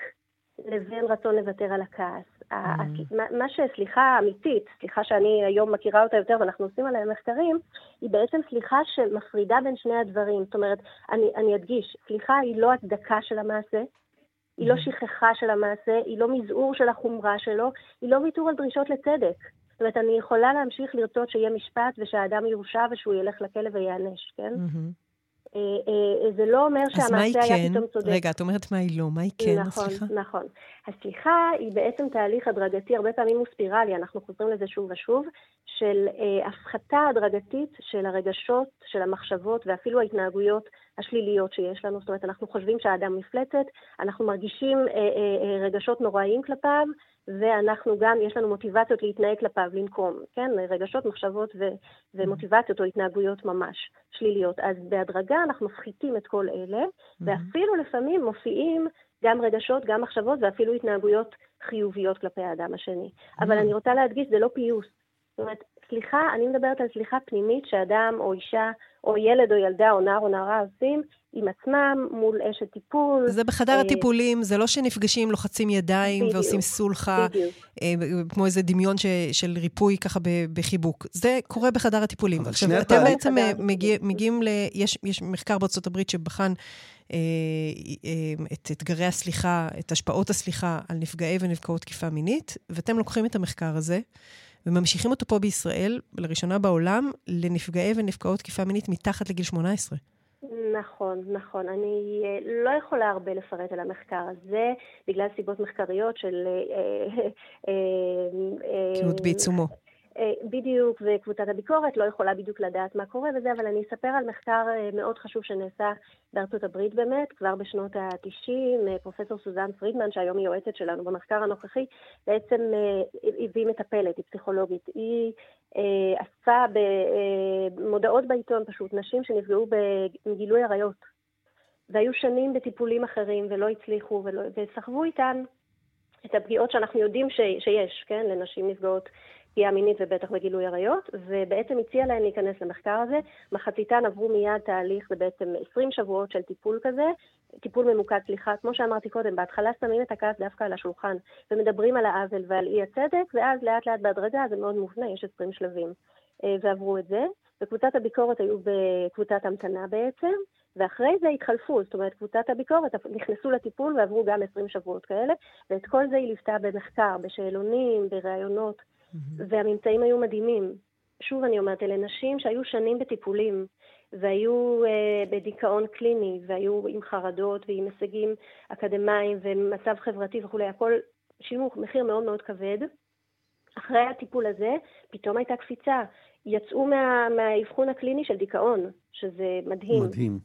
לבין רצון לוותר על הכעס. Mm. מה שסליחה אמיתית, סליחה שאני היום מכירה אותה יותר ואנחנו עושים עליה מחקרים, היא בעצם סליחה שמפרידה בין שני הדברים. זאת אומרת, אני, אני אדגיש, סליחה היא לא הצדקה של המעשה, היא לא. שכחה של המעשה, היא לא מזעור של החומרה שלו, היא לא ויתור על דרישות לצדק. זאת אומרת, אני יכולה להמשיך לרצות שיהיה משפט ושהאדם יורשע ושהוא ילך לכלא וייענש, כן? Mm-hmm. אה, אה, זה לא אומר שהמעשה היה כן? פתאום צודק. רגע, את אומרת מה היא לא, מה היא כן, נכון, הסליחה? נכון. הסליחה היא בעצם תהליך הדרגתי, הרבה פעמים הוא ספירלי, אנחנו חוזרים לזה שוב ושוב, של אה, הפחתה הדרגתית של הרגשות, של המחשבות ואפילו ההתנהגויות השליליות שיש לנו. זאת אומרת, אנחנו חושבים שהאדם מפלצת, אנחנו מרגישים אה, אה, אה, רגשות נוראיים כלפיו, ואנחנו גם, יש לנו מוטיבציות להתנהג כלפיו, לנקום, כן? רגשות, מחשבות ו- ומוטיבציות או התנהגויות ממש שליליות. אז בהדרגה אנחנו מפחיתים את כל אלה. ואפילו לפעמים מופיעים גם רגשות, גם מחשבות ואפילו התנהגויות חיוביות כלפי האדם השני. אבל אני רוצה להדגיש, זה לא פיוס. זאת אומרת, סליחה, אני מדברת על סליחה פנימית שאדם או אישה או ילד או ילדה או נער או נערה עושים עם עצמם מול אשת טיפול. זה בחדר אה, הטיפולים, זה לא שנפגשים, לוחצים ידיים בדיוק, ועושים סולחה, אה, כמו איזה דמיון ש, של ריפוי ככה בחיבוק. זה קורה בחדר הטיפולים. עכשיו, אתם בעצם מגיע, מגיעים ל... יש, יש מחקר בארצות הברית שבחן אה, אה, את אתגרי הסליחה, את השפעות הסליחה על נפגעי ונפגעות תקיפה מינית, ואתם לוקחים את המחקר הזה. וממשיכים אותו פה בישראל, לראשונה בעולם, לנפגעי ונפגעות תקיפה מינית מתחת לגיל 18. נכון, נכון. אני אה, לא יכולה הרבה לפרט על המחקר הזה, בגלל סיבות מחקריות של... תלות בעיצומו. אה, בדיוק, וקבוצת הביקורת לא יכולה בדיוק לדעת מה קורה וזה, אבל אני אספר על מחקר אה, מאוד חשוב שנעשה בארצות הברית באמת, כבר בשנות ה-90, אה, פרופסור סוזן פרידמן, שהיום היא יועצת שלנו במחקר הנוכחי, בעצם הביא מטפלת, היא פסיכולוגית. היא אספה במודעות בעיתון פשוט, נשים שנפגעו בגילוי עריות, והיו שנים בטיפולים אחרים ולא הצליחו, ולא, וסחבו איתן את הפגיעות שאנחנו יודעים ש, שיש, כן, לנשים נפגעות פגיעה מינית ובטח בגילוי עריות, ובעצם הציע להן להיכנס למחקר הזה. מחציתן עברו מיד תהליך, זה בעצם 20 שבועות של טיפול כזה, טיפול ממוקד, סליחה, כמו שאמרתי קודם, בהתחלה שמים את הכעס דווקא על השולחן, ומדברים על העוול ועל אי הצדק, ואז לאט לאט בהדרגה זה מאוד מובנה, יש 20 שלבים. אה, ועברו את זה. וקבוצת הביקורת היו בקבוצת המתנה בעצם, ואחרי זה התחלפו, זאת אומרת, קבוצת הביקורת נכנסו לטיפול ועברו גם 20 שבועות כאלה, ואת כל זה היא ליוותה במחקר, בשאלונים, בראיונות. Mm-hmm. והממצאים היו מדהימים. שוב אני אומרת, אלה נשים שהיו שנים בטיפולים, והיו uh, בדיכאון קליני, והיו עם חרדות ועם הישגים אקדמיים ומצב חברתי וכולי, הכל שילמו מחיר מאוד מאוד כבד. אחרי הטיפול הזה, פתאום הייתה קפיצה. יצאו מה, מהאבחון הקליני של דיכאון, שזה מדהים. מדהים.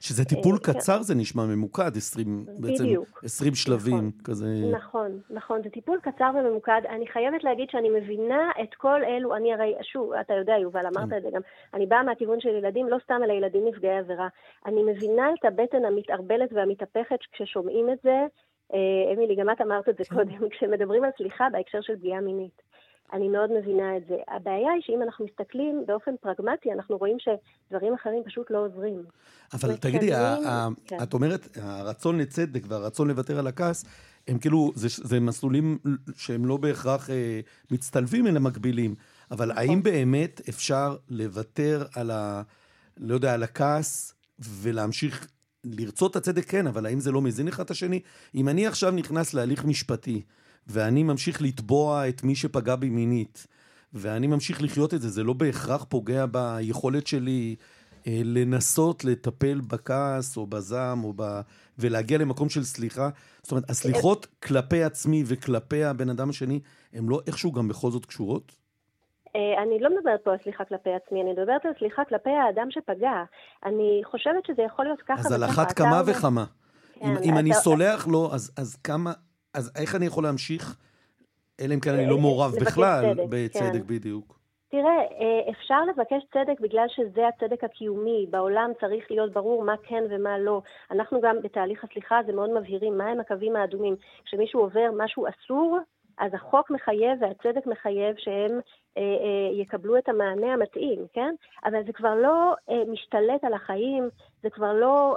שזה טיפול אה, קצר. זה נשמע ממוקד, 20, בעצם 20 שלבים נכון, כזה. נכון, נכון, זה טיפול קצר וממוקד. אני חייבת להגיד שאני מבינה את כל אלו, אני הרי, שוב, אתה יודע, יובל, אמרת. את זה גם, אני באה מהכיוון של ילדים, לא סתם על הילדים נפגעי עבירה. אני מבינה את הבטן המתערבלת והמתהפכת כששומעים את זה. אה, אמילי, גם את אמרת את זה כן. קודם, כשמדברים על סליחה בהקשר של פגיעה מינית. אני מאוד מבינה את זה. הבעיה היא שאם אנחנו מסתכלים באופן פרגמטי, אנחנו רואים שדברים אחרים פשוט לא עוזרים. אבל תגידי, כן. את אומרת, הרצון לצדק והרצון לוותר על הכעס, הם כאילו, זה, זה מסלולים שהם לא בהכרח אה, מצטלבים, אלא מקבילים. אבל נכון. האם באמת אפשר לוותר על ה... לא יודע, על הכעס ולהמשיך לרצות את הצדק? כן, אבל האם זה לא מזין אחד את השני? אם אני עכשיו נכנס להליך משפטי, ואני ממשיך לתבוע את מי שפגע בי מינית, ואני ממשיך לחיות את זה, זה לא בהכרח פוגע ביכולת שלי אה, לנסות לטפל בכעס או בזעם או ב... ולהגיע למקום של סליחה. זאת אומרת, הסליחות כלפי עצמי וכלפי הבן אדם השני, הן לא איכשהו גם בכל זאת קשורות? אה, אני לא מדברת פה על סליחה כלפי עצמי, אני מדברת על סליחה כלפי האדם שפגע. אני חושבת שזה יכול להיות ככה. אז על אחת כמה וכמה. כן, אם, אם אני סולח לו, אז, אז כמה, אז איך אני יכול להמשיך, אלא אם כן אני לא אה, מעורב בכלל, צדק, בצדק כן. בדיוק? תראה, אה, אפשר לבקש צדק בגלל שזה הצדק הקיומי. בעולם צריך להיות ברור מה כן ומה לא. אנחנו גם בתהליך הסליחה הזה מאוד מבהירים מהם הקווים האדומים. כשמישהו עובר משהו אסור, אז החוק מחייב והצדק מחייב שהם אה, אה, יקבלו את המענה המתאים, כן? אבל זה כבר לא אה, משתלט על החיים, זה כבר לא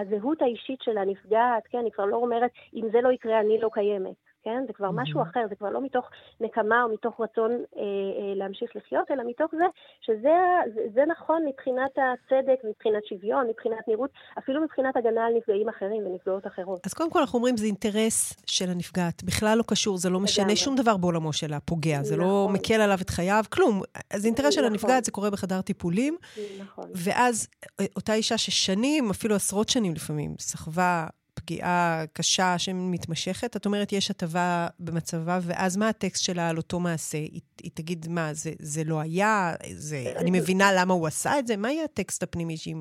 הזהות האישית של הנפגעת, כן? היא כבר לא אומרת, אם זה לא יקרה, אני לא קיימת. כן? זה כבר משהו אחר, זה כבר לא מתוך נקמה או מתוך רצון אה, אה, להמשיך לחיות, אלא מתוך זה שזה זה, זה נכון מבחינת הצדק, מבחינת שוויון, מבחינת נראות, אפילו מבחינת הגנה על נפגעים אחרים ונפגעות אחרות. אז קודם כל אנחנו אומרים, זה אינטרס של הנפגעת. בכלל לא קשור, זה לא משנה שום דבר בעולמו של הפוגע, זה לא נכון. לא מקל עליו את חייו, כלום. אז זה אינטרס נכון. של הנפגעת, זה קורה בחדר טיפולים. נכון. ואז אה, אותה אישה ששנים, אפילו עשרות שנים לפעמים, סחבה פגיעה קשה שמתמשכת, את אומרת, יש הטבה במצבה, ואז מה הטקסט שלה על אותו מעשה? היא, היא תגיד, מה, זה, זה לא היה? זה, אני מבינה למה הוא עשה את זה? מה יהיה הטקסט הפנימי שהיא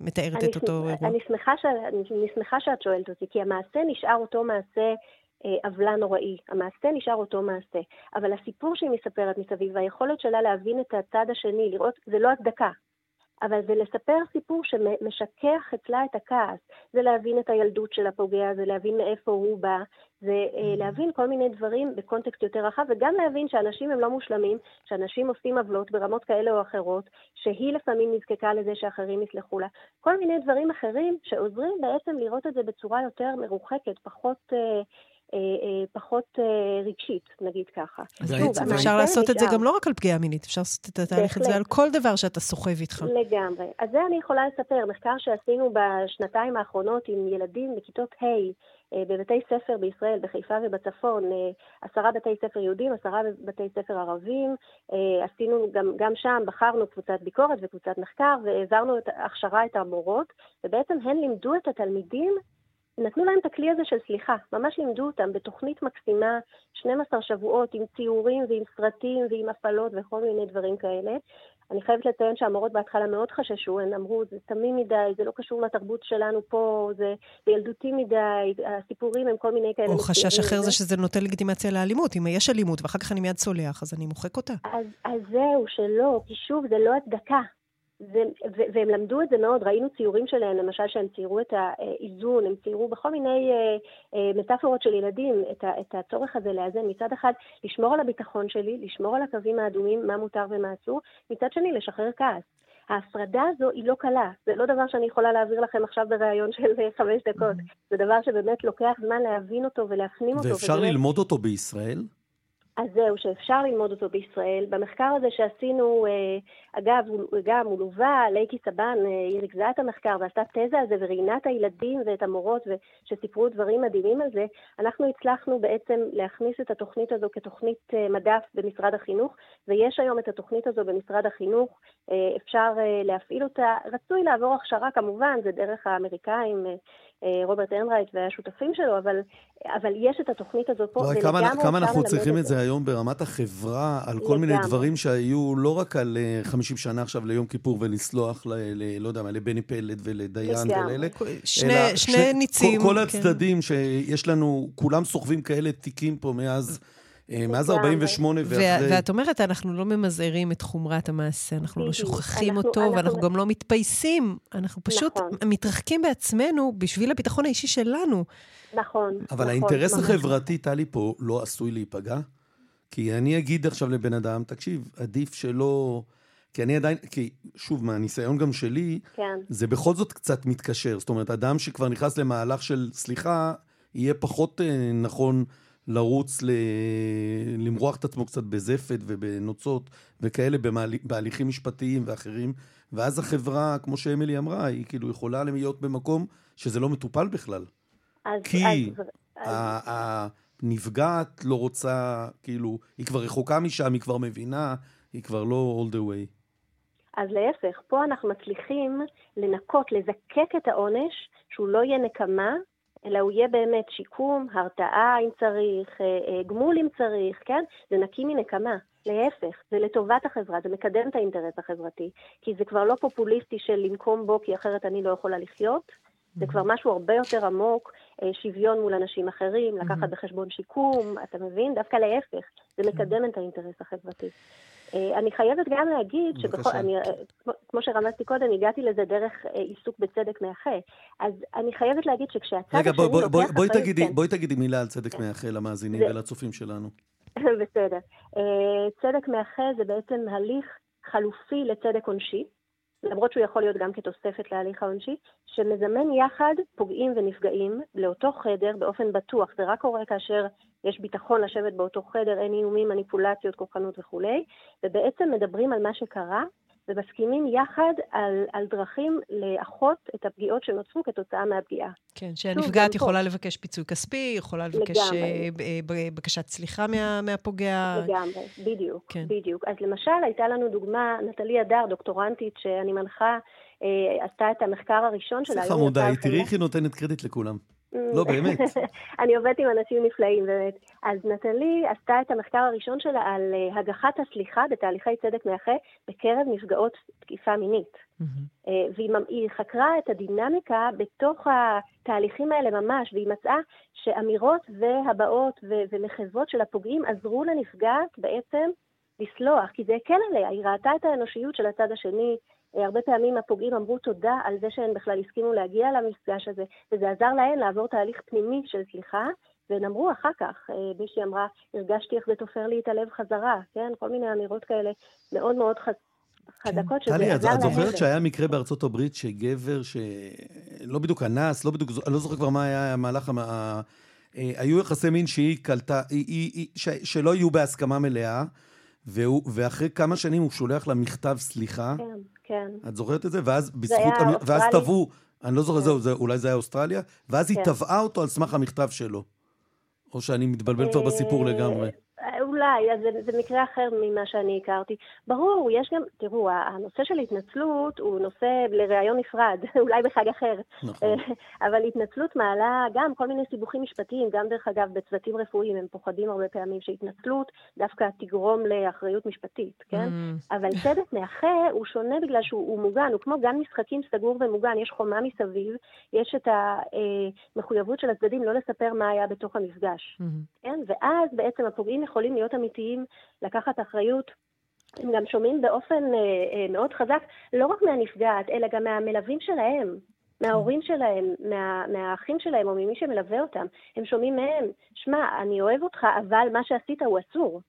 מתארת את אותו אירוע? אני שמחה, ש... אני שמחה שאת שואלת אותי, כי המעשה נשאר אותו מעשה אה, עוולה נוראי. המעשה נשאר אותו מעשה. אבל הסיפור שהיא מספרת מסביב, והיכולת שלה להבין את הצד השני, לראות, זה לא הצדקה. אבל זה לספר סיפור שמשכך אצלה את הכעס. זה להבין את הילדות של הפוגע, זה להבין מאיפה הוא בא, זה אה, להבין כל מיני דברים בקונטקסט יותר רחב, וגם להבין שאנשים הם לא מושלמים, שאנשים עושים עוולות ברמות כאלה או אחרות, שהיא לפעמים נזקקה לזה שאחרים יסלחו לה. כל מיני דברים אחרים שעוזרים בעצם לראות את זה בצורה יותר מרוחקת, פחות... אה, אה, פחות אה, רגשית, נגיד ככה. שוב, אפשר לעשות את זה גם לא רק על פגיעה מינית, אפשר לעשות את התהליך הזה על כל דבר שאתה סוחב איתך. לגמרי. אז זה אני יכולה לספר, מחקר שעשינו בשנתיים האחרונות עם ילדים בכיתות ה' בבתי ספר בישראל, בחיפה ובצפון, עשרה בתי ספר יהודים, עשרה בתי ספר ערבים. עשינו גם, גם שם, בחרנו קבוצת ביקורת וקבוצת מחקר, והעברנו את הכשרה את המורות, ובעצם הן לימדו את התלמידים נתנו להם את הכלי הזה של סליחה, ממש לימדו אותם בתוכנית מקסימה, 12 שבועות עם ציורים ועם סרטים ועם הפעלות וכל מיני דברים כאלה. אני חייבת לציין שהמורות בהתחלה מאוד חששו, הן אמרו, זה תמים מדי, זה לא קשור לתרבות שלנו פה, זה, זה ילדותי מדי, הסיפורים הם כל מיני כאלה. או חשש אחר זה שזה נותן לגיטימציה לאלימות. אם יש אלימות ואחר כך אני מיד סולח, אז אני מוחק אותה. אז, אז זהו, שלא, כי שוב, זה לא הצדקה. זה, והם למדו את זה מאוד, ראינו ציורים שלהם, למשל שהם ציירו את האיזון, הם ציירו בכל מיני אה, אה, מטאפורות של ילדים את, ה, את הצורך הזה לאזן. מצד אחד, לשמור על הביטחון שלי, לשמור על הקווים האדומים, מה מותר ומה אסור, מצד שני, לשחרר כעס. ההפרדה הזו היא לא קלה, זה לא דבר שאני יכולה להעביר לכם עכשיו בריאיון של חמש דקות, mm-hmm. זה דבר שבאמת לוקח זמן להבין אותו ולהפנים אותו. ואפשר ובאמת... ללמוד אותו בישראל? אז זהו, שאפשר ללמוד אותו בישראל. במחקר הזה שעשינו, אה, אגב, גם הוא לווה, לייקי סבן, אה, היא ריכזה את המחקר ועשתה תזה על זה וראיינה את הילדים ואת המורות שסיפרו דברים מדהימים על זה, אנחנו הצלחנו בעצם להכניס את התוכנית הזו כתוכנית אה, מדף במשרד החינוך, ויש היום את התוכנית הזו במשרד החינוך, אפשר להפעיל אותה. רצוי לעבור הכשרה כמובן, זה דרך האמריקאים, רוברט אנרייט והשותפים שלו, אבל, אבל יש את התוכנית הזאת פה, ולגמרי כמה, כמה אנחנו צריכים את זה היום ברמת החברה, על כל לגמרי. מיני דברים שהיו לא רק על 50 שנה עכשיו ליום כיפור ולסלוח, ל, ל, לא יודע מה, לבני פלד ולדיין ולאלה. שני, אלא, שני ש... ניצים. כל, כל כן. הצדדים שיש לנו, כולם סוחבים כאלה תיקים פה מאז... אה, מאז 48' ואחרי... ואת אומרת, אנחנו לא ממזערים את חומרת המעשה, אנחנו לא שוכחים אותו, ואנחנו גם לא מתפייסים. אנחנו פשוט נכון. מתרחקים בעצמנו בשביל הביטחון האישי שלנו. נכון. אבל האינטרס החברתי, טלי, פה לא עשוי להיפגע? כי אני אגיד עכשיו לבן אדם, תקשיב, עדיף שלא... כי אני עדיין, כי שוב, מהניסיון גם שלי, כן. זה בכל זאת קצת מתקשר. זאת אומרת, אדם שכבר נכנס למהלך של סליחה, יהיה פחות אה, נכון לרוץ, ל... למרוח את עצמו קצת בזפת ובנוצות וכאלה במהל... בהליכים משפטיים ואחרים, ואז החברה, כמו שאמילי אמרה, היא כאילו יכולה להיות במקום שזה לא מטופל בכלל. אז, כי אז, הנפגעת לא רוצה, כאילו, היא כבר רחוקה משם, היא כבר מבינה, היא כבר לא all the way. אז להפך, פה אנחנו מצליחים לנקות, לזקק את העונש, שהוא לא יהיה נקמה, אלא הוא יהיה באמת שיקום, הרתעה אם צריך, אה, אה, גמול אם צריך, כן? זה נקי מנקמה. להפך, זה לטובת החברה, זה מקדם את האינטרס החברתי, כי זה כבר לא פופוליסטי של לנקום בו כי אחרת אני לא יכולה לחיות, זה כבר משהו הרבה יותר עמוק, אה, שוויון מול אנשים אחרים, לקחת בחשבון שיקום, אתה מבין? דווקא להפך, זה מקדם את האינטרס החברתי. אה, אני חייבת גם להגיד שבכל, אני, אה, כמו שרמזתי קודם, הגעתי לזה דרך עיסוק בצדק מאחה. אז אני חייבת להגיד שכשהצד השני לוקח אחריות... רגע, בואי תגידי, כן. בואי תגידי מילה על צדק כן. מאחה למאזינים זה... ולצופים שלנו. <laughs> בסדר. צדק מאחה זה בעצם הליך חלופי לצדק עונשי. למרות שהוא יכול להיות גם כתוספת להליך העונשי, שמזמן יחד פוגעים ונפגעים לאותו חדר באופן בטוח. זה רק קורה כאשר יש ביטחון לשבת באותו חדר, אין איומים, מניפולציות, כוחנות וכולי, ובעצם מדברים על מה שקרה ומסכימים יחד על, על דרכים לאחות את הפגיעות שנוצרו כתוצאה מהפגיעה. כן, שהנפגעת יכולה פה. לבקש פיצוי כספי, יכולה לבקש לגמרי. בקשת סליחה מה, מהפוגע. לגמרי, בדיוק, כן. בדיוק. אז למשל, הייתה לנו דוגמה, נטלי אדר, דוקטורנטית שאני מנחה, אה, עשתה את המחקר הראשון שלה. סליחה מודעי, תראי איך היא נותנת קרדיט לכולם. לא, באמת. <laughs> אני עובדת עם אנשים נפלאים, באמת. אז נטלי עשתה את המחקר הראשון שלה על אה, הגחת הסליחה בתהליכי צדק מאחה בקרב נפגעות תקיפה מינית. אה, והיא חקרה את הדינמיקה בתוך התהליכים האלה ממש, והיא מצאה שאמירות והבעות ומחוות של הפוגעים עזרו לנפגעת בעצם לסלוח, כי זה הקל עליה, היא ראתה את האנושיות של הצד השני, הרבה פעמים הפוגעים אמרו תודה על זה שהן בכלל הסכימו להגיע למפגש הזה, וזה עזר להן לעבור תהליך פנימי של סליחה, והן אמרו אחר כך, מישהי אמרה, הרגשתי איך זה תופר לי את הלב חזרה, כן? כל מיני אמירות כאלה מאוד מאוד חז... חזקות, שזה עזר להם. טלי, את זוכרת שהיה מקרה בארצות הברית שגבר שלא בדיוק אנס, לא בדיוק, אני לא זוכר כבר מה היה המהלך, אה, היו יחסי מין שהיא קלטה, שלא יהיו בהסכמה מלאה, ואחרי כמה שנים הוא שולח לה מכתב סליחה. כן, כן. את זוכרת את זה? ואז בזכות, ואז תבעו, אני לא זוכר, כן. זהו, אולי זה היה אוסטרליה, ואז היא כן. תבעה אותו על סמך המכתב שלו. או שאני מתבלבל כבר בסיפור אה, לגמרי. אולי, אז זה, זה מקרה אחר ממה שאני הכרתי. ברור, יש גם, תראו, הנושא של התנצלות הוא נושא לראיון נפרד, <laughs> אולי בחג אחר. נכון. <laughs> אבל התנצלות מעלה גם כל מיני סיבוכים משפטיים, גם דרך אגב בצוותים רפואיים, הם פוחדים הרבה פעמים שהתנצלות דווקא תגרום לאחריות משפטית, כן? Mm. אבל צדק מאחה הוא שונה בגלל שהוא מוגן, הוא כמו גן משחקים סגור ומוגן, יש חומה מסביב, יש את המחויבות של הצדדים לא לספר מה היה בתוך המפגש, mm. כן? ואז בעצם הפוגעים יכולים להיות אמיתיים, לקחת אחריות. הם גם שומעים באופן אה, אה, מאוד חזק, לא רק מהנפגעת, אלא גם מהמלווים שלהם, מההורים שלהם, מה, מהאחים שלהם או ממי שמלווה אותם. הם שומעים מהם, שמע, אני אוהב אותך, אבל מה שעשית הוא אסור.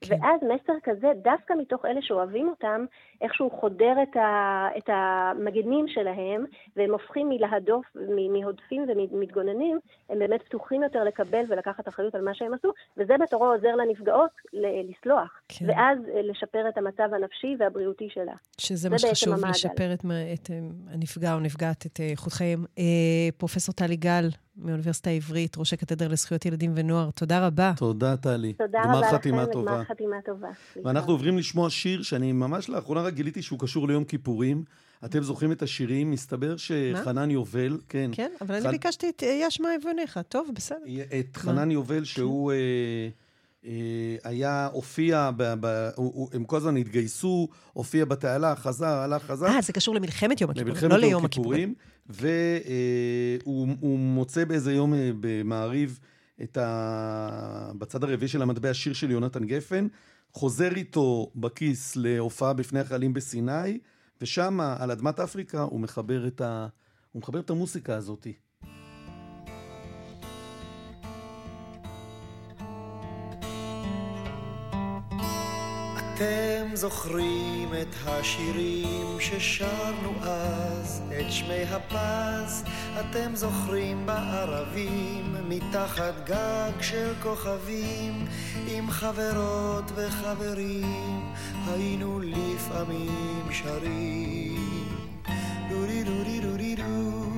כן. ואז מסר כזה, דווקא מתוך אלה שאוהבים אותם, איכשהו חודר את, ה, את המגנים שלהם, והם הופכים מלהדוף, מהודפים ומתגוננים, הם באמת פתוחים יותר לקבל ולקחת אחריות על מה שהם עשו, וזה בתורו עוזר לנפגעות לסלוח, כן. ואז אה, לשפר את המצב הנפשי והבריאותי שלה. שזה מה שחשוב, לשפר את, את אה, הנפגע או נפגעת, את איכות חייהם. אה, פרופסור טלי גל, מאוניברסיטה העברית, ראש הקתדרה לזכויות ילדים ונוער. תודה רבה. תודה, טלי. תודה רבה לכם, וגמר חתימה טובה. ואנחנו עוברים לשמוע שיר שאני ממש לאחרונה רק גיליתי שהוא קשור ליום כיפורים. אתם זוכרים את השירים? מסתבר שחנן יובל, כן. כן, אבל אני ביקשתי את יש מה אבוניך. טוב, בסדר. את חנן יובל, שהוא... אה, אה, היה, הופיע, הם כל הזמן התגייסו, הופיע בתעלה, חזר, הלך, חזר. אה, זה קשור למלחמת יום הכיפורים, לא ליום הכיפורים. והוא מוצא באיזה יום אה, במעריב את ה... בצד הרביעי של המטבע שיר של יונתן גפן, חוזר איתו בכיס להופעה בפני החיילים בסיני, ושם, על אדמת אפריקה, הוא מחבר את, ה... הוא מחבר את המוסיקה הזאתי. אתם זוכרים את השירים ששרנו אז, את שמי הפז, אתם זוכרים בערבים, מתחת גג של כוכבים, עם חברות וחברים, היינו לפעמים שרים. דורי דורי דורי דו.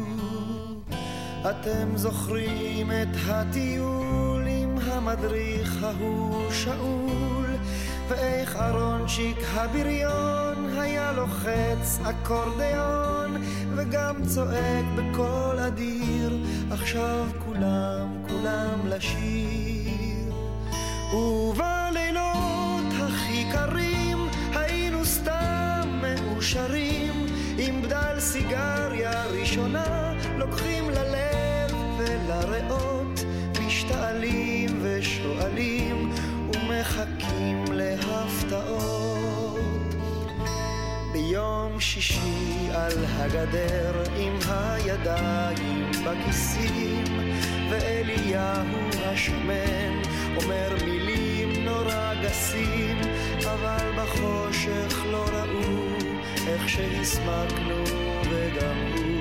אתם זוכרים את הטיול עם המדריך ההוא שאול, ואיך אהרונצ'יק הבריון היה לוחץ אקורדיון וגם צועק בקול אדיר עכשיו כולם כולם לשיר. ובלילות הכי קרים היינו סתם מאושרים עם בדל סיגריה ראשונה לוקחים ללב ולריאות משתעלים ושואלים ומחכים להפתעות. ביום שישי על הגדר עם הידיים בכיסים, ואליהו השמן אומר מילים נורא גסים, אבל בחושך לא ראו איך שהסמקנו וגם הוא.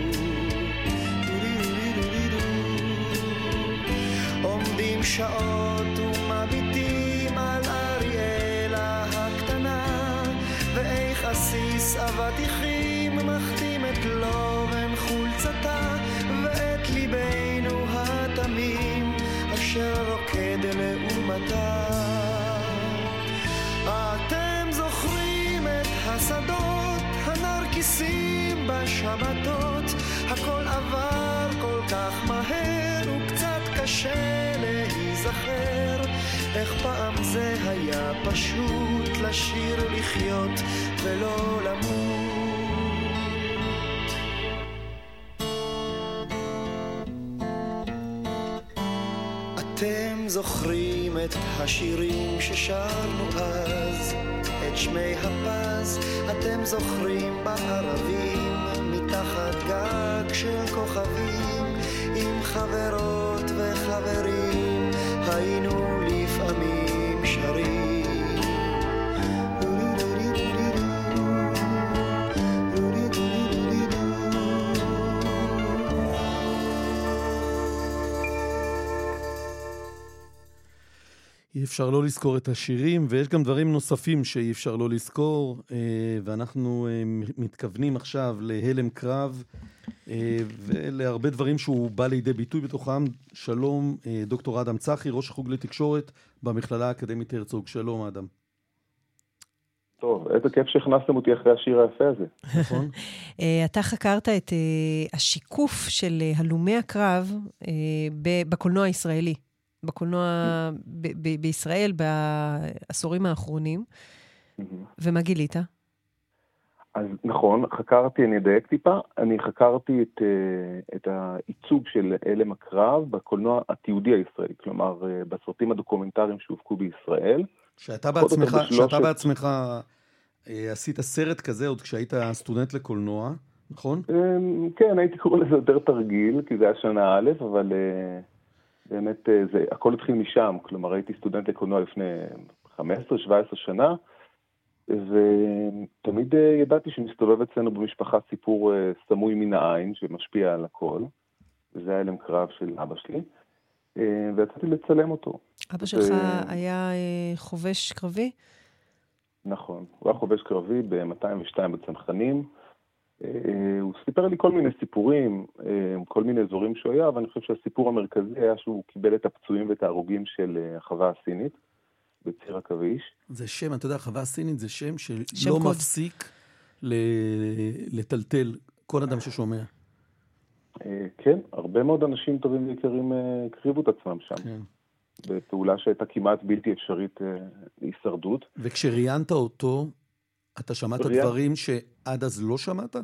עומדים שעות עסיס אבטיחים מחתים את לובן חולצתה ואת ליבנו התמים אשר רוקד לעומתה. אתם זוכרים את השדות הנרקיסים בשבתות הכל עבר כל כך מהר וקצת קשה להיזכר איך פעם זה היה פשוט לשיר לחיות ולא למות. אתם זוכרים את השירים ששרנו אז, את שמי הפז, אתם זוכרים בערבים, מתחת גג של כוכבים, עם חברות וחברים, היינו אפשר לא לזכור את השירים, ויש גם דברים נוספים שאי אפשר לא לזכור, אה, ואנחנו אה, מתכוונים עכשיו להלם קרב אה, ולהרבה דברים שהוא בא לידי ביטוי בתוכם. שלום, דוקטור אדם צחי, ראש החוג לתקשורת במכללה האקדמית הרצוג. שלום, אדם. טוב, איזה כיף שהכנסתם אותי אחרי השיר היפה הזה. נכון. <laughs> אתה חקרת את השיקוף של הלומי הקרב בקולנוע הישראלי. בקולנוע ב- ב- בישראל בעשורים האחרונים. ומה גילית? אז נכון, חקרתי, אני אדייק טיפה, אני חקרתי את, אה, את הייצוג של הלם הקרב בקולנוע התיעודי הישראלי, כלומר אה, בסרטים הדוקומנטריים שהופקו בישראל. שאתה בעצמך, שאתה בעצמך אה, עשית סרט כזה עוד כשהיית סטודנט לקולנוע, נכון? כן, הייתי קורא לזה יותר תרגיל, כי זה היה שנה א', אבל באמת, אה, זה, הכל התחיל משם, כלומר הייתי סטודנט לקולנוע לפני 15-17 שנה, ותמיד אה, ידעתי שמסתובב אצלנו במשפחה סיפור אה, סמוי מן העין שמשפיע על הכל, וזה היה הלם קרב של אבא שלי, ויצאתי לצלם אותו. אבא שלך ו... היה חובש קרבי? נכון, הוא היה חובש קרבי ב-202 בצנחנים. אה, הוא סיפר לי כל מיני סיפורים, אה, כל מיני אזורים שהוא היה, אבל אני חושב שהסיפור המרכזי היה שהוא קיבל את הפצועים ואת ההרוגים של אה, החווה הסינית בציר עכביש. זה שם, אתה יודע, החווה הסינית זה שם שלא מפסיק לטלטל כל אדם ששומע. כן, הרבה מאוד אנשים טובים ויקרים הקריבו את עצמם שם. כן. בפעולה שהייתה כמעט בלתי אפשרית להישרדות. וכשראיינת אותו, אתה שמעת דברים שעד אז לא שמעת?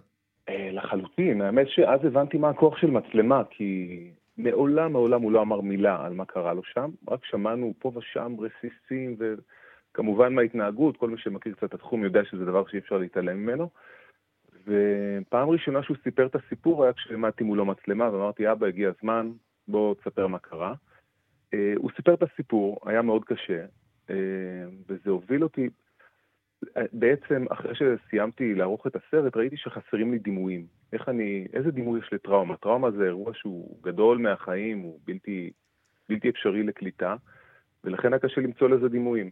אה, לחלוטין. האמת שאז הבנתי מה הכוח של מצלמה, כי מעולם מעולם הוא לא אמר מילה על מה קרה לו שם, רק שמענו פה ושם רסיסים, וכמובן מההתנהגות, כל מי שמכיר קצת את התחום יודע שזה דבר שאי אפשר להתעלם ממנו. ופעם ראשונה שהוא סיפר את הסיפור היה כשעמדתי מולו מצלמה, ואמרתי, אבא, הגיע הזמן, בוא תספר מה קרה. אה, הוא סיפר את הסיפור, היה מאוד קשה, אה, וזה הוביל אותי, בעצם, אחרי שסיימתי לערוך את הסרט, ראיתי שחסרים לי דימויים. איך אני, איזה דימוי יש לטראומה? טראומה זה אירוע שהוא גדול מהחיים, הוא בלתי, בלתי אפשרי לקליטה, ולכן היה קשה למצוא לזה דימויים.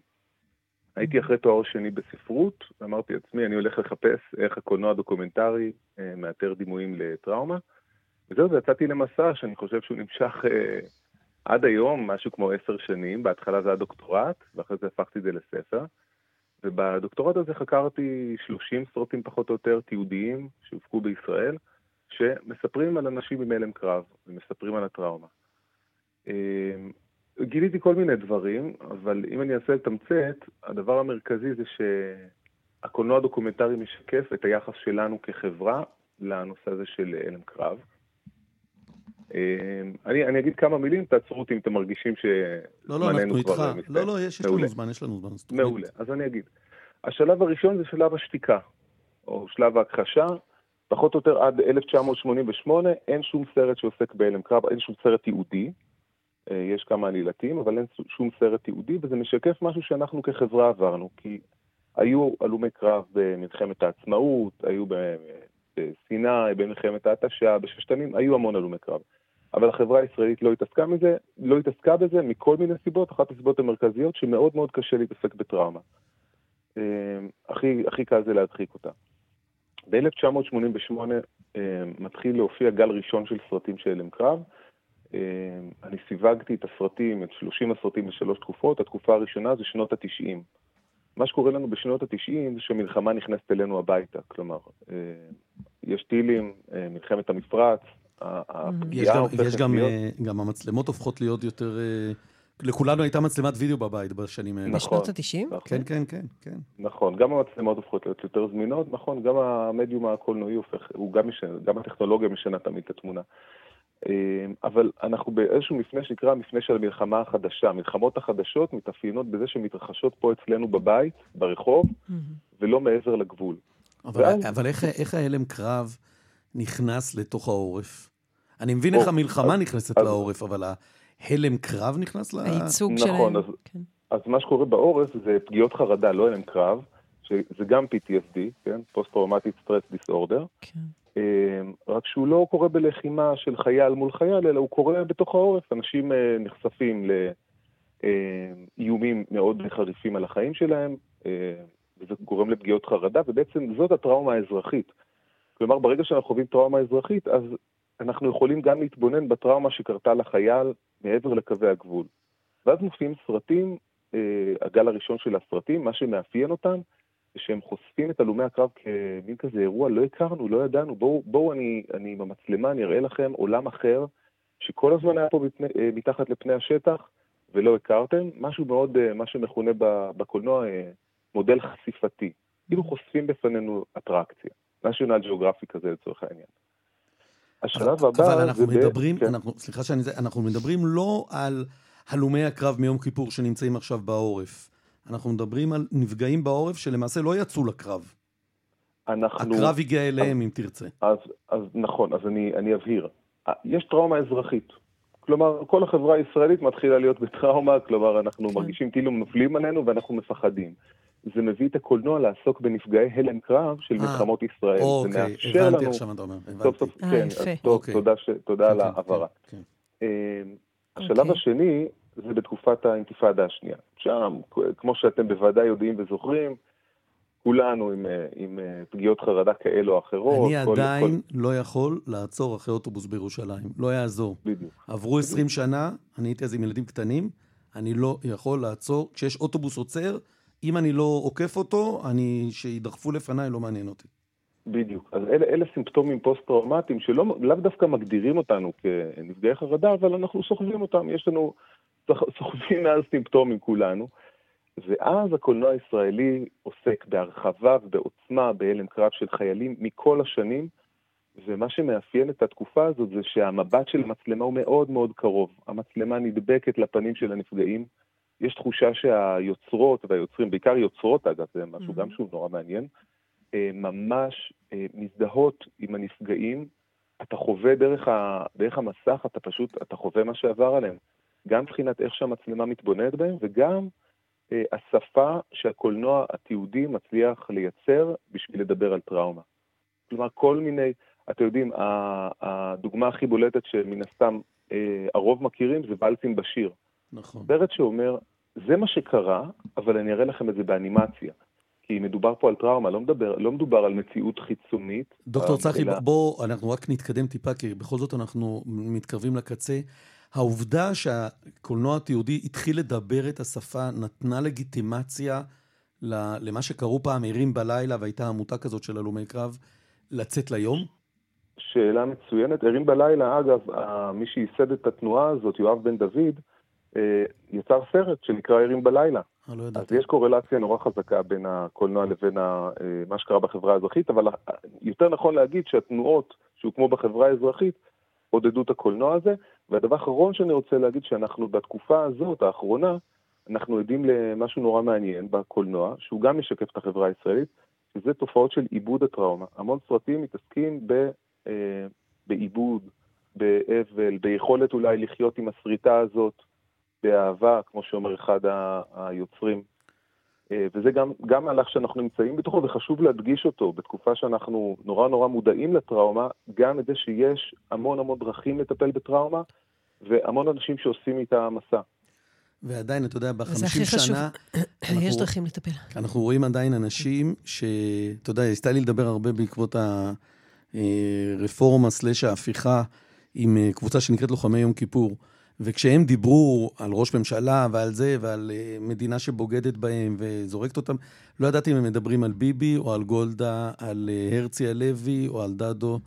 הייתי אחרי תואר שני בספרות, ואמרתי לעצמי, אני הולך לחפש איך הקולנוע הדוקומנטרי אה, מאתר דימויים לטראומה. וזהו, ויצאתי למסע שאני חושב שהוא נמשך אה, עד היום, משהו כמו עשר שנים. בהתחלה זה היה דוקטורט, ואחרי זה הפכתי את זה לספר. ובדוקטורט הזה חקרתי 30 סרטים פחות או יותר תיעודיים שהופקו בישראל, שמספרים על אנשים עם הלם קרב ומספרים על הטראומה. אמ, גיליתי כל מיני דברים, אבל אם אני אנסה לתמצת, הדבר המרכזי זה שהקולנוע הדוקומנטרי משקף את היחס שלנו כחברה לנושא הזה של הלם קרב. אמ, אני, אני אגיד כמה מילים, תעצרו אותי אם אתם מרגישים שזמננו לא, לא, אנחנו איתך. לא, לא, יש, יש לנו זמן, יש לנו זמן. מעולה, אז אני אגיד. השלב הראשון זה שלב השתיקה, או שלב ההכחשה. פחות או יותר עד 1988 אין שום סרט שעוסק בהלם קרב, אין שום סרט תיעודי. אה, יש כמה עלילתים, אבל אין שום סרט תיעודי, וזה משקף משהו שאנחנו כחברה עברנו, כי היו הלומי קרב במלחמת העצמאות, היו בסיני, במלחמת ההתשה, בששתנים, היו המון הלומי קרב. אבל החברה הישראלית לא התעסקה מזה, לא התעסקה בזה מכל מיני סיבות, אחת הסיבות המרכזיות שמאוד מאוד קשה להתעסק בטראומה. אה, הכי, הכי קל זה להדחיק אותה. ב-1988 אה, מתחיל להופיע גל ראשון של סרטים של הלם קרב. אה, אני סיווגתי את הסרטים, את 30 הסרטים בשלוש תקופות, התקופה הראשונה זה שנות ה-90. מה שקורה לנו בשנות ה-90 זה שהמלחמה נכנסת אלינו הביתה, כלומר, יש טילים, מלחמת המפרץ, יש גם, יש גם, להיות... אה, גם המצלמות הופכות להיות יותר... אה, לכולנו הייתה מצלמת וידאו בבית בשנים האלה. נכון. בשנות ה-90? נכון. כן, כן, כן, כן. נכון, גם המצלמות הופכות להיות יותר זמינות, נכון, גם המדיום הקולנועי הופך, הוא גם משנה, גם הטכנולוגיה משנה תמיד את התמונה. אה, אבל אנחנו באיזשהו מפנה שנקרא המפנה של המלחמה החדשה. המלחמות החדשות מתאפיינות בזה שמתרחשות פה אצלנו בבית, ברחוב. ולא מעבר לגבול. אבל, ואז... אבל איך, איך ההלם קרב נכנס לתוך העורף? אני מבין או, איך המלחמה אז, נכנסת אז, לעורף, אבל ההלם קרב נכנס ל... הייצוג נכון, שלהם. נכון, אז, כן. אז מה שקורה בעורף זה פגיעות חרדה, לא הלם קרב, שזה גם PTSD, כן? Post-Traumatic Stress Disorder. כן. אמ, רק שהוא לא קורה בלחימה של חייל מול חייל, אלא הוא קורה בתוך העורף. אנשים אה, נחשפים לאיומים מאוד חריפים על החיים שלהם, אה, וזה גורם לפגיעות חרדה, ובעצם זאת הטראומה האזרחית. כלומר, ברגע שאנחנו חווים טראומה אזרחית, אז אנחנו יכולים גם להתבונן בטראומה שקרתה לחייל מעבר לקווי הגבול. ואז מופיעים סרטים, אה, הגל הראשון של הסרטים, מה שמאפיין אותם, שהם חושפים את הלומי הקרב כמין כזה אירוע, לא הכרנו, לא ידענו, בואו, בוא, אני, אני עם המצלמה, אני אראה לכם עולם אחר, שכל הזמן היה פה בפני, אה, מתחת לפני השטח, ולא הכרתם, משהו מאוד, אה, מה שמכונה בקולנוע אה, מודל חשיפתי. כאילו חושפים בפנינו אטרקציה, national geographic כזה לצורך העניין. השלב הבא... אבל אנחנו מדברים, כן. אנחנו, סליחה שאני... אנחנו מדברים לא על הלומי הקרב מיום כיפור שנמצאים עכשיו בעורף. אנחנו מדברים על נפגעים בעורף שלמעשה לא יצאו לקרב. אנחנו... הקרב הגיע אליהם, אז, אם תרצה. אז, אז נכון, אז אני, אני אבהיר. יש טראומה אזרחית. כלומר, כל החברה הישראלית מתחילה להיות בטראומה, כלומר, אנחנו כן. מרגישים כאילו נופלים עלינו ואנחנו מפחדים. זה מביא את הקולנוע לעסוק בנפגעי הלם קרב של 아, אה, מלחמות ישראל. אוקיי, זה מאפשר הבנתי לנו... עכשיו מה אתה אומר, הבנתי. סוף סוף, 아, כן, יפה. אז טוב, אוקיי. תודה, ש... תודה כן, על כן, ההבהרה. כן, כן. השלב אוקיי. השני זה בתקופת האינתיפאדה השנייה. שם, כמו שאתם בוודאי יודעים וזוכרים, כולנו עם, אה, עם אה, פגיעות חרדה כאלו או אחרות. אני כל, עדיין כל... לא יכול לעצור אחרי אוטובוס בירושלים, לא יעזור. בדיוק. עברו בדיוק. 20 שנה, אני הייתי אז עם ילדים קטנים, אני לא יכול לעצור. כשיש אוטובוס עוצר, אם אני לא עוקף אותו, אני, שידחפו לפניי, לא מעניין אותי. בדיוק. אז אלה, אלה סימפטומים פוסט-טראומטיים שלא לאו דווקא מגדירים אותנו כנפגעי חרדה, אבל אנחנו סוחבים אותם. יש לנו סוחבים מעל סימפטומים כולנו. ואז הקולנוע הישראלי עוסק בהרחבה ובעוצמה בהלם קרב של חיילים מכל השנים, ומה שמאפיין את התקופה הזאת זה שהמבט של המצלמה הוא מאוד מאוד קרוב. המצלמה נדבקת לפנים של הנפגעים. יש תחושה שהיוצרות והיוצרים, בעיקר יוצרות אגב, זה משהו mm-hmm. גם שהוא נורא מעניין, אה, ממש אה, מזדהות עם הנפגעים. אתה חווה דרך, ה, דרך המסך, אתה פשוט, אתה חווה מה שעבר עליהם. גם מבחינת איך שהמצלמה מתבוננת בהם, וגם אה, השפה שהקולנוע התיעודי מצליח לייצר בשביל לדבר על טראומה. כלומר, כל מיני, אתם יודעים, הדוגמה הכי בולטת שמן הסתם אה, הרוב מכירים זה ולסים בשיר. נכון. סרט שאומר, זה מה שקרה, אבל אני אראה לכם את זה באנימציה. כי מדובר פה על טראומה, לא, מדבר, לא מדובר על מציאות חיצונית. דוקטור צחי, אלא... בוא, אנחנו רק נתקדם טיפה, כי בכל זאת אנחנו מתקרבים לקצה. העובדה שהקולנוע התיעודי התחיל לדבר את השפה נתנה לגיטימציה למה שקראו פעם ערים בלילה, והייתה עמותה כזאת של הלומי קרב, לצאת ליום? שאלה מצוינת. ערים בלילה, אגב, מי שייסד את התנועה הזאת, יואב בן דוד, אה, יצר סרט שנקרא ערים בלילה. אה, לא אז יש קורלציה נורא חזקה בין הקולנוע לבין אה, מה שקרה בחברה האזרחית, אבל יותר נכון להגיד שהתנועות שהוקמו בחברה האזרחית עודדו את הקולנוע הזה. והדבר האחרון שאני רוצה להגיד, שאנחנו בתקופה הזאת, האחרונה, אנחנו עדים למשהו נורא מעניין בקולנוע, שהוא גם משקף את החברה הישראלית, שזה תופעות של עיבוד הטראומה. המון סרטים מתעסקים ב, אה, בעיבוד, באבל, ביכולת אולי לחיות עם הסריטה הזאת, באהבה, כמו שאומר אחד היוצרים. אה, וזה גם, גם מהלך שאנחנו נמצאים בתוכו, וחשוב להדגיש אותו בתקופה שאנחנו נורא נורא מודעים לטראומה, גם את זה שיש המון המון דרכים לטפל בטראומה, והמון אנשים שעושים איתה מסע. ועדיין, אתה יודע, בחמישים שנה... <clears throat> אנחנו, יש דרכים לטפל. אנחנו רואים עדיין אנשים ש... אתה יודע, הסתה לי לדבר הרבה בעקבות הרפורמה סלש ההפיכה עם אה, קבוצה שנקראת לוחמי יום כיפור. וכשהם דיברו על ראש ממשלה ועל זה ועל אה, מדינה שבוגדת בהם וזורקת אותם, לא ידעתי אם הם מדברים על ביבי או על גולדה, על אה, הרצי הלוי או על דדו,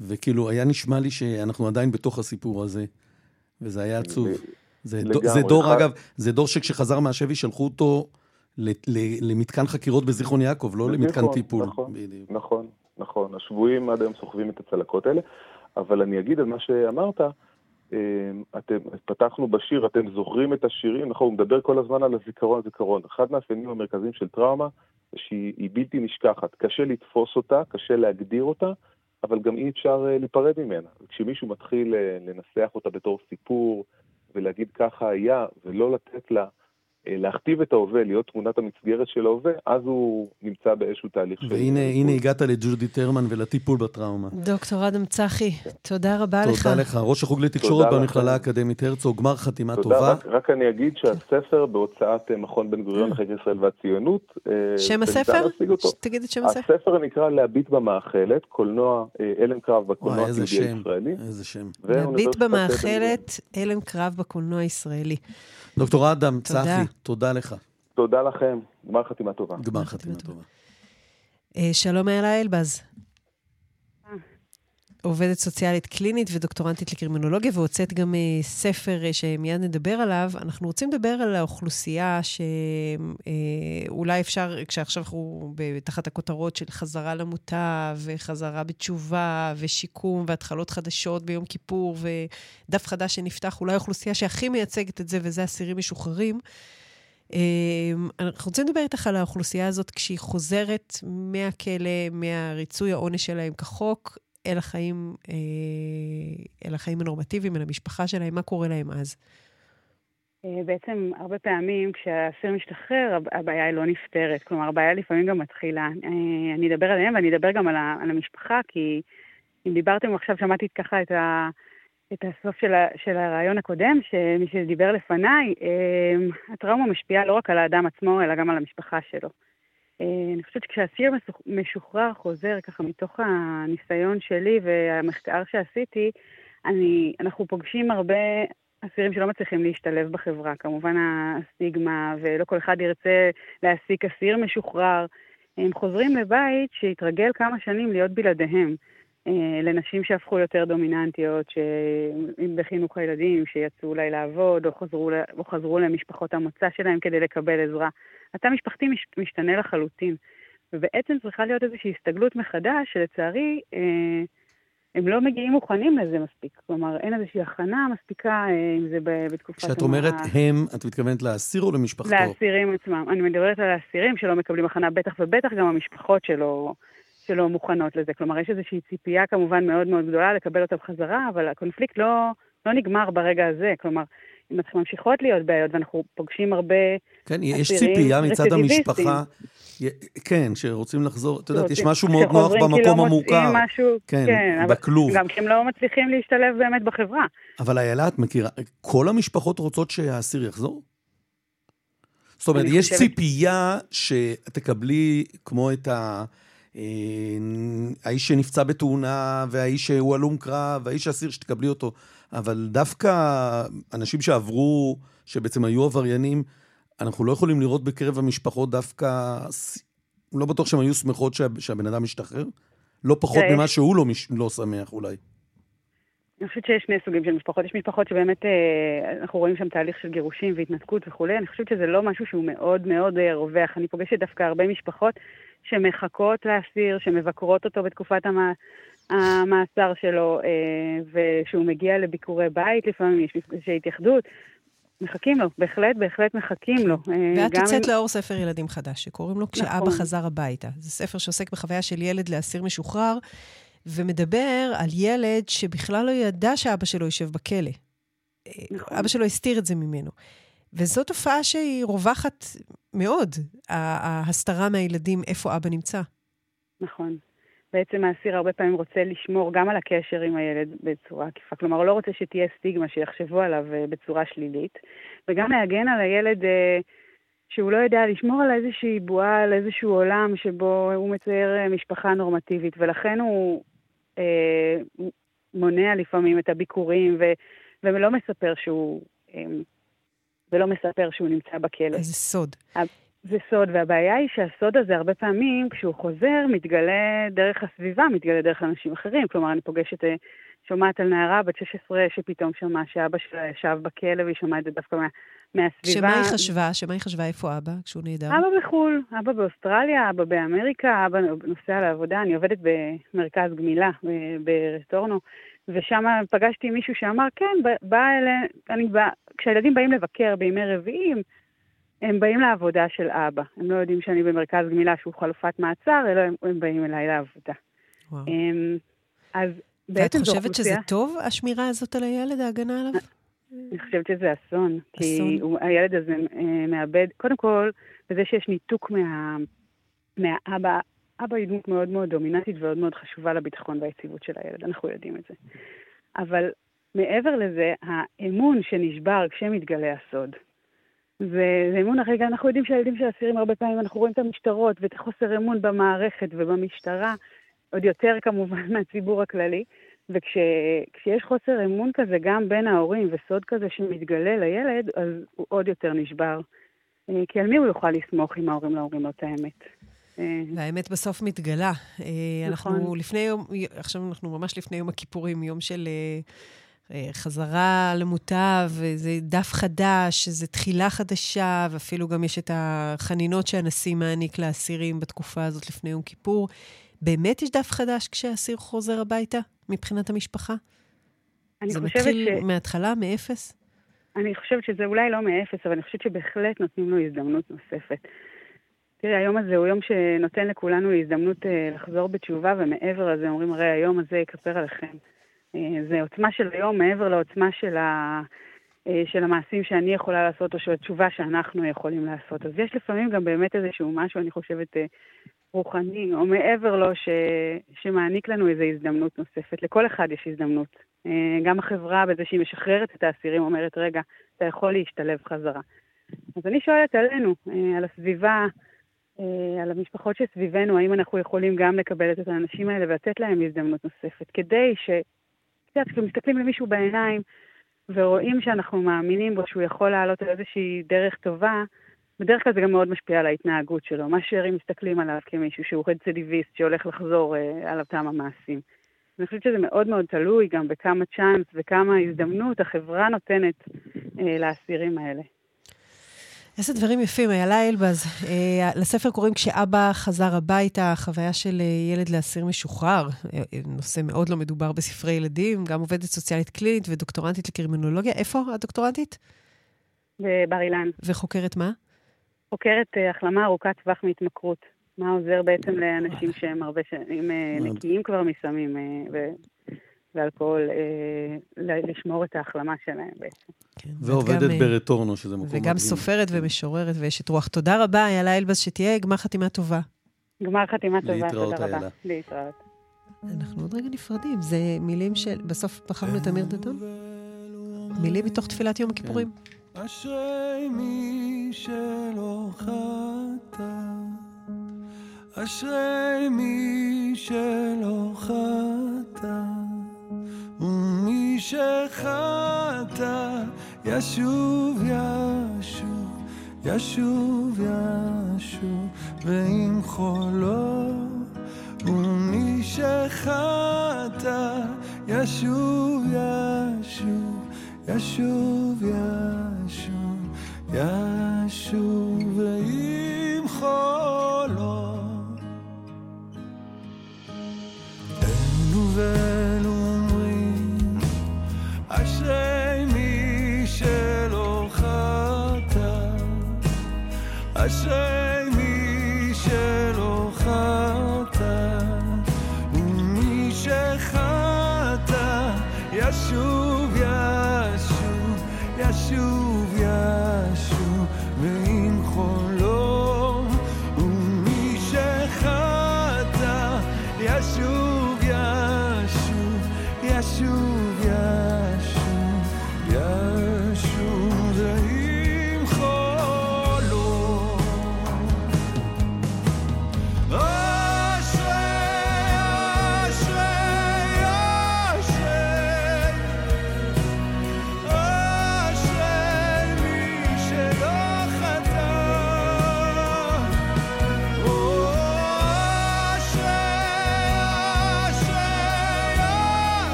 וכאילו היה נשמע לי שאנחנו עדיין בתוך הסיפור הזה, וזה היה עצוב. זה, לגמרי, זה דור, אחד... אגב, זה דור שכשחזר מהשבי שלחו אותו למתקן חקירות בזיכרון יעקב, לא למתקן טיפול. נכון, נכון, נכון. השבויים עד היום סוחבים את הצלקות האלה. אבל אני אגיד על מה שאמרת, אתם, פתחנו בשיר, אתם זוכרים את השירים, נכון, הוא מדבר כל הזמן על הזיכרון, הזיכרון. אחד מהאפיינים המרכזיים של טראומה, שהיא בלתי נשכחת. קשה לתפוס אותה, קשה להגדיר אותה, אבל גם אי אפשר להיפרד ממנה. כשמישהו מתחיל לנסח אותה בתור סיפור, ולהגיד ככה היה, ולא לתת לה אה, להכתיב את ההווה, להיות תמונת המסגרת של ההווה, אז הוא נמצא באיזשהו תהליך של... והנה הגעת לג'ודי טרמן ולטיפול בטראומה. דוקטור אדם צחי, תודה רבה לך. תודה לך. ראש החוג לתקשורת במכללה האקדמית הרצוג, גמר חתימה טובה. תודה, רק אני אגיד שהספר בהוצאת אה, מכון בן גוריון לחקר ישראל והציונות... אה, שם הספר? תגיד את שם הספר. הספר נקרא להביט במאכלת, קולנוע הלם קרב בקולנוע הישראלי. איזה שם. להביט במאכלת, הלם קרב בקולנוע הישראלי. דוקטור אדם צחי, תודה לך. תודה לכם, גמר חתימה טובה. גמר חתימה טובה. אה, שלום אלה אלבז. עובדת סוציאלית קלינית ודוקטורנטית לקרימינולוגיה, והוצאת גם uh, ספר uh, שמיד נדבר עליו. אנחנו רוצים לדבר על האוכלוסייה שאולי uh, אפשר, כשעכשיו אנחנו תחת הכותרות של חזרה למוטב, וחזרה בתשובה, ושיקום, והתחלות חדשות ביום כיפור, ודף חדש שנפתח, אולי האוכלוסייה שהכי מייצגת את זה, וזה אסירים משוחררים. אנחנו רוצים לדבר איתך על האוכלוסייה הזאת כשהיא חוזרת מהכלא, מהריצוי העונש שלהם כחוק, אל החיים, אה, אל החיים הנורמטיביים, אל המשפחה שלהם, מה קורה להם אז? אה, בעצם הרבה פעמים כשהאסיר משתחרר, הבעיה היא לא נפתרת. כלומר, הבעיה לפעמים גם מתחילה. אה, אני אדבר עליהם ואני אדבר גם על, המשפחה, כי אם דיברתם עכשיו, שמעתי ככה את, ה, את הסוף של, ה, של הרעיון הקודם, שמי שדיבר לפניי, הטראומה משפיעה לא רק על האדם עצמו, אלא גם על המשפחה שלו. אה, אני חושבת שכשאסיר משוחרר חוזר, ככה מתוך הניסיון שלי והמחקר שעשיתי, אני, אנחנו פוגשים הרבה אסירים שלא מצליחים להשתלב בחברה. כמובן הסטיגמה, ולא כל אחד ירצה להעסיק אסיר משוחרר. הם חוזרים לבית שהתרגל כמה שנים להיות בלעדיהם. אה, לנשים שהפכו יותר דומיננטיות, אם בחינוך הילדים, שיצאו אולי לעבוד, או חזרו, או חזרו למשפחות המוצא שלהם כדי לקבל עזרה. התא משפחתי מש, משתנה לחלוטין. ובעצם צריכה להיות איזושהי הסתגלות מחדש, שלצערי, אה, הם לא מגיעים מוכנים לזה מספיק. כלומר, אין איזושהי הכנה מספיקה, אה, אם זה בתקופת... כשאת אומרת הם, את מתכוונת לאסיר או למשפחתו? לאסירים עצמם. אני מדברת על האסירים שלא מקבלים הכנה, בטח ובטח גם המשפחות שלא... שלא מוכנות לזה. כלומר, יש איזושהי ציפייה כמובן מאוד מאוד גדולה לקבל אותה בחזרה, אבל הקונפליקט לא, לא נגמר ברגע הזה. כלומר, אם אנחנו ממשיכות להיות בעיות, ואנחנו פוגשים הרבה כן, יש ציפייה מצד המשפחה, כן, שרוצים לחזור, את יודעת, יש משהו מאוד נוח במקום המוכר. משהו, כן, כן בכלוב. גם כי הם לא מצליחים להשתלב באמת בחברה. אבל איילה, את מכירה, כל המשפחות רוצות שהאסיר יחזור? זאת אומרת, יש. ציפייה שתקבלי כמו את ה... אה, האיש שנפצע בתאונה, והאיש שהוא הלום קרב, והאיש האסיר שתקבלי אותו. אבל דווקא אנשים שעברו, שבעצם היו עבריינים, אנחנו לא יכולים לראות בקרב המשפחות דווקא, לא בטוח שהן היו שמחות שה, שהבן אדם משתחרר? לא פחות ממה שהוא לא, מש, לא שמח אולי. אני חושבת שיש שני סוגים של משפחות. יש משפחות שבאמת אה, אנחנו רואים שם תהליך של גירושים והתנתקות וכולי. אני חושבת שזה לא משהו שהוא מאוד מאוד אה, רווח. אני פוגשת דווקא הרבה משפחות שמחכות לאסיר, שמבקרות אותו בתקופת המ... המאסר שלו, אה, ושהוא מגיע לביקורי בית, לפעמים יש מפגשי התייחדות. מחכים לו, בהחלט, בהחלט מחכים לו. ואת יוצאת לאור ספר ילדים חדש, שקוראים לו כשאבא נכון. חזר הביתה. זה ספר שעוסק בחוויה של ילד לאסיר משוחרר, ומדבר על ילד שבכלל לא ידע שאבא שלו יושב בכלא. נכון. אבא שלו הסתיר את זה ממנו. וזו תופעה שהיא רווחת מאוד, ההסתרה מהילדים איפה אבא נמצא. נכון. בעצם האסיר הרבה פעמים רוצה לשמור גם על הקשר עם הילד בצורה עקיפה. כלומר, הוא לא רוצה שתהיה סטיגמה שיחשבו עליו אה, בצורה שלילית, וגם להגן על הילד אה, שהוא לא יודע לשמור על איזושהי בועה, על איזשהו עולם שבו הוא מצייר אה, משפחה נורמטיבית, ולכן הוא אה, מונע לפעמים את הביקורים, ו, ולא מספר שהוא... אה, ולא מספר שהוא נמצא בכלא. איזה סוד. זה סוד, והבעיה היא שהסוד הזה הרבה פעמים, כשהוא חוזר, מתגלה דרך הסביבה, מתגלה דרך אנשים אחרים. כלומר, אני פוגשת, אה, שומעת על נערה בת 16 שפתאום שמעה שאבא שלה ישב בכלא, והיא שומעת את זה דווקא מה, מהסביבה. שמה היא חשבה? שמה היא חשבה איפה אבא, כשהוא נהדר? אבא בחו"ל, אבא באוסטרליה, אבא באמריקה, אבא נוסע לעבודה. אני עובדת במרכז גמילה ברטורנו, ושם פגשתי מישהו שאמר, כן, בא אלה, אני בא, כשהילדים באים לבקר בימי רביעים, הם באים לעבודה של אבא. הם לא יודעים שאני במרכז גמילה שהוא חלופת מעצר, אלא הם, הם באים אליי לעבודה. וואו. אמ, אז. ואת חושבת שזה טוב, השמירה הזאת על הילד, ההגנה עליו? אני חושבת שזה אסון. אסון. כי הוא, הילד הזה אה, מאבד, קודם כל, בזה שיש ניתוק מה, מהאבא. אבא היא דמות מאוד מאוד דומיננטית ומאוד מאוד חשובה לביטחון והיציבות של הילד, אנחנו יודעים את זה. אבל מעבר לזה, האמון שנשבר כשמתגלה הסוד, זה, אמון אחרי, אנחנו יודעים שהילדים של אסירים הרבה פעמים, אנחנו רואים את המשטרות ואת החוסר אמון במערכת ובמשטרה, עוד יותר כמובן <laughs> מהציבור הכללי, וכשיש חוסר אמון כזה גם בין ההורים וסוד כזה שמתגלה לילד, אז הוא עוד יותר נשבר. אה, כי על מי הוא יוכל לסמוך אם ההורים לא אומרים לו את האמת? אה, והאמת בסוף מתגלה. אה, נכון. אנחנו לפני יום, עכשיו אנחנו ממש לפני יום הכיפורים, יום של חזרה למוטב, זה דף חדש, זה תחילה חדשה, ואפילו גם יש את החנינות שהנשיא מעניק לאסירים בתקופה הזאת לפני יום כיפור. באמת יש דף חדש כשהאסיר חוזר הביתה, מבחינת המשפחה? אני זה מתחיל ש... מההתחלה, מאפס? אני חושבת שזה אולי לא מאפס, אבל אני חושבת שבהחלט נותנים לו הזדמנות נוספת. תראי, היום הזה הוא יום שנותן לכולנו הזדמנות uh, לחזור בתשובה, ומעבר לזה אומרים, הרי היום הזה יכפר עליכם. Uh, זה עוצמה של היום מעבר לעוצמה של, ה, uh, של המעשים שאני יכולה לעשות, או של התשובה שאנחנו יכולים לעשות. אז יש לפעמים גם באמת איזשהו משהו, אני חושבת, uh, רוחני, או מעבר לו, ש, שמעניק לנו איזו הזדמנות נוספת. לכל אחד יש הזדמנות. אה, גם החברה, בזה שהיא משחררת את האסירים, אומרת, רגע, אתה יכול להשתלב חזרה. אז אני שואלת עלינו, אה, על הסביבה, אה, על המשפחות שסביבנו, האם אנחנו יכולים גם לקבל את האנשים האלה ולתת להם הזדמנות נוספת, כדי ש... יודעת, כשמסתכלים למישהו בעיניים ורואים שאנחנו מאמינים בו שהוא יכול לעלות על איזושהי דרך טובה, בדרך כלל זה גם מאוד משפיע על ההתנהגות שלו. מה שארים מסתכלים עליו כמישהו שהוא רצידיביסט שהולך לחזור אה, על אותם המעשים. אני חושבת שזה מאוד מאוד תלוי גם בכמה צ'אנס וכמה הזדמנות החברה נותנת אה, לאסירים האלה. איזה דברים יפים, איילה אלבז. אה, לספר קוראים כשאבא חזר הביתה, חוויה של אה, ילד לאסיר משוחרר. אה, נושא מאוד לא מדובר בספרי ילדים, גם עובדת סוציאלית קלינית ודוקטורנטית לקרימינולוגיה. איפה הדוקטורנטית? בבר אילן. וחוקרת מה? חוקרת אה, החלמה ארוכת טווח מהתמכרות. מה עוזר בעצם לאנשים שהם הרבה שנים אה, נקיים כבר מסמים אה, ואלכוהול, לשמור את ההחלמה שלהם בעצם. כן, ועובדת ברטורנו, שזה מקום מדהים. וגם סופרת ומשוררת ואשת רוח. תודה רבה, איילה אלבז, שתהיה גמר חתימה טובה. גמר חתימה טובה, תודה רבה. להתראות. אנחנו עוד רגע נפרדים. זה מילים של... בסוף בחרנו את אמיר דדון? מילים מתוך תפילת יום הכיפורים. כן. אשרי מי שלא חטא, אשרי מי שלא חטא, ומי שחטא ישוב ישוב, ישוב ישוב, ועם חולו, ומי שחטא ישוב ישוב, ישוב ישוב.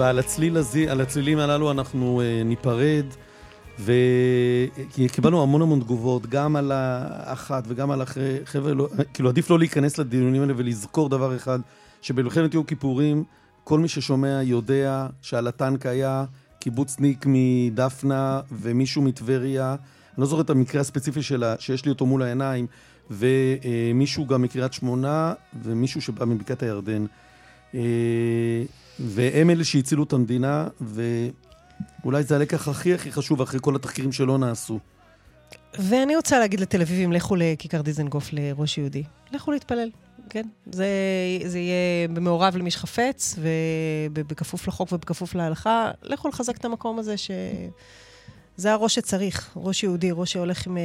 ועל הצליל הזה, על הצלילים הללו אנחנו uh, ניפרד, וקיבלנו המון המון תגובות, גם על האחת וגם על אחרי, חבר'ה, לא, כאילו עדיף לא להיכנס לדיונים האלה ולזכור דבר אחד, שבמלחמת יום כיפורים, כל מי ששומע יודע שעל הטנק היה קיבוצניק מדפנה ומישהו מטבריה, אני לא זוכר את המקרה הספציפי שלה, שיש לי אותו מול העיניים, ומישהו גם מקריית שמונה, ומישהו שבא מבקעת הירדן. אה, והם אלה שהצילו את המדינה, ואולי זה הלקח הכי הכי חשוב אחרי כל התחקירים שלא נעשו. ואני רוצה להגיד לתל אביבים, לכו לכיכר דיזנגוף לראש יהודי. לכו להתפלל, כן? זה, זה יהיה במעורב למי שחפץ, ובכפוף לחוק ובכפוף להלכה. לכו לחזק את המקום הזה ש... זה הראש שצריך, ראש יהודי, ראש שהולך עם אה,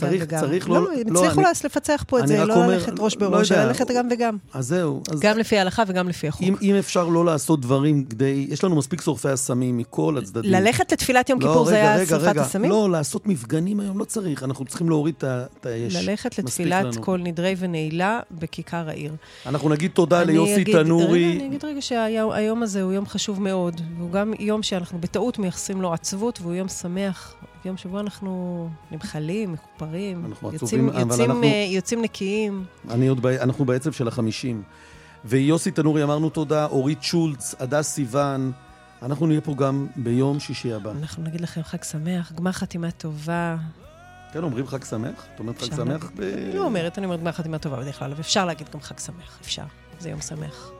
גם וגם. צריך, לא... לא... הם הצליחו לא, לפצח פה את זה, לא אומר, ללכת ראש לא בראש, אלא ללכת גם וגם. אז זהו. אז... גם לפי ההלכה וגם לפי החוק. אם, אם אפשר לא לעשות דברים כדי... יש לנו מספיק שורפי אסמים מכל הצדדים. ללכת לתפילת יום לא, כיפור זה היה שרפת הסמים? לא, לעשות מפגנים היום לא צריך, אנחנו צריכים להוריד את האש. ללכת לתפילת כל נדרי ונעילה בכיכר העיר. אנחנו נגיד תודה ליוסי תנורי. אני אגיד רגע שהיום הזה הוא יום חשוב מאוד, והוא גם יום שאנחנו בטעות מייחסים לו עצבות, והוא יום שמח. יום שבו אנחנו נמחלים, מכופרים, אנחנו יוצאים, עצובים, יוצאים, אנחנו, אה, יוצאים נקיים. אני עוד, אנחנו בעצב של החמישים. ויוסי תנורי אמרנו תודה, אורית שולץ, הדס סיוון. אנחנו נהיה פה גם ביום שישי הבא. אנחנו נגיד לכם חג שמח, גמר חתימה טובה. כן, אומרים חג שמח? את אומרת חג שמח? ב... אני לא אומרת, אני אומרת גמר חתימה טובה בדרך כלל, אבל אפשר להגיד גם חג שמח, אפשר. זה יום שמח.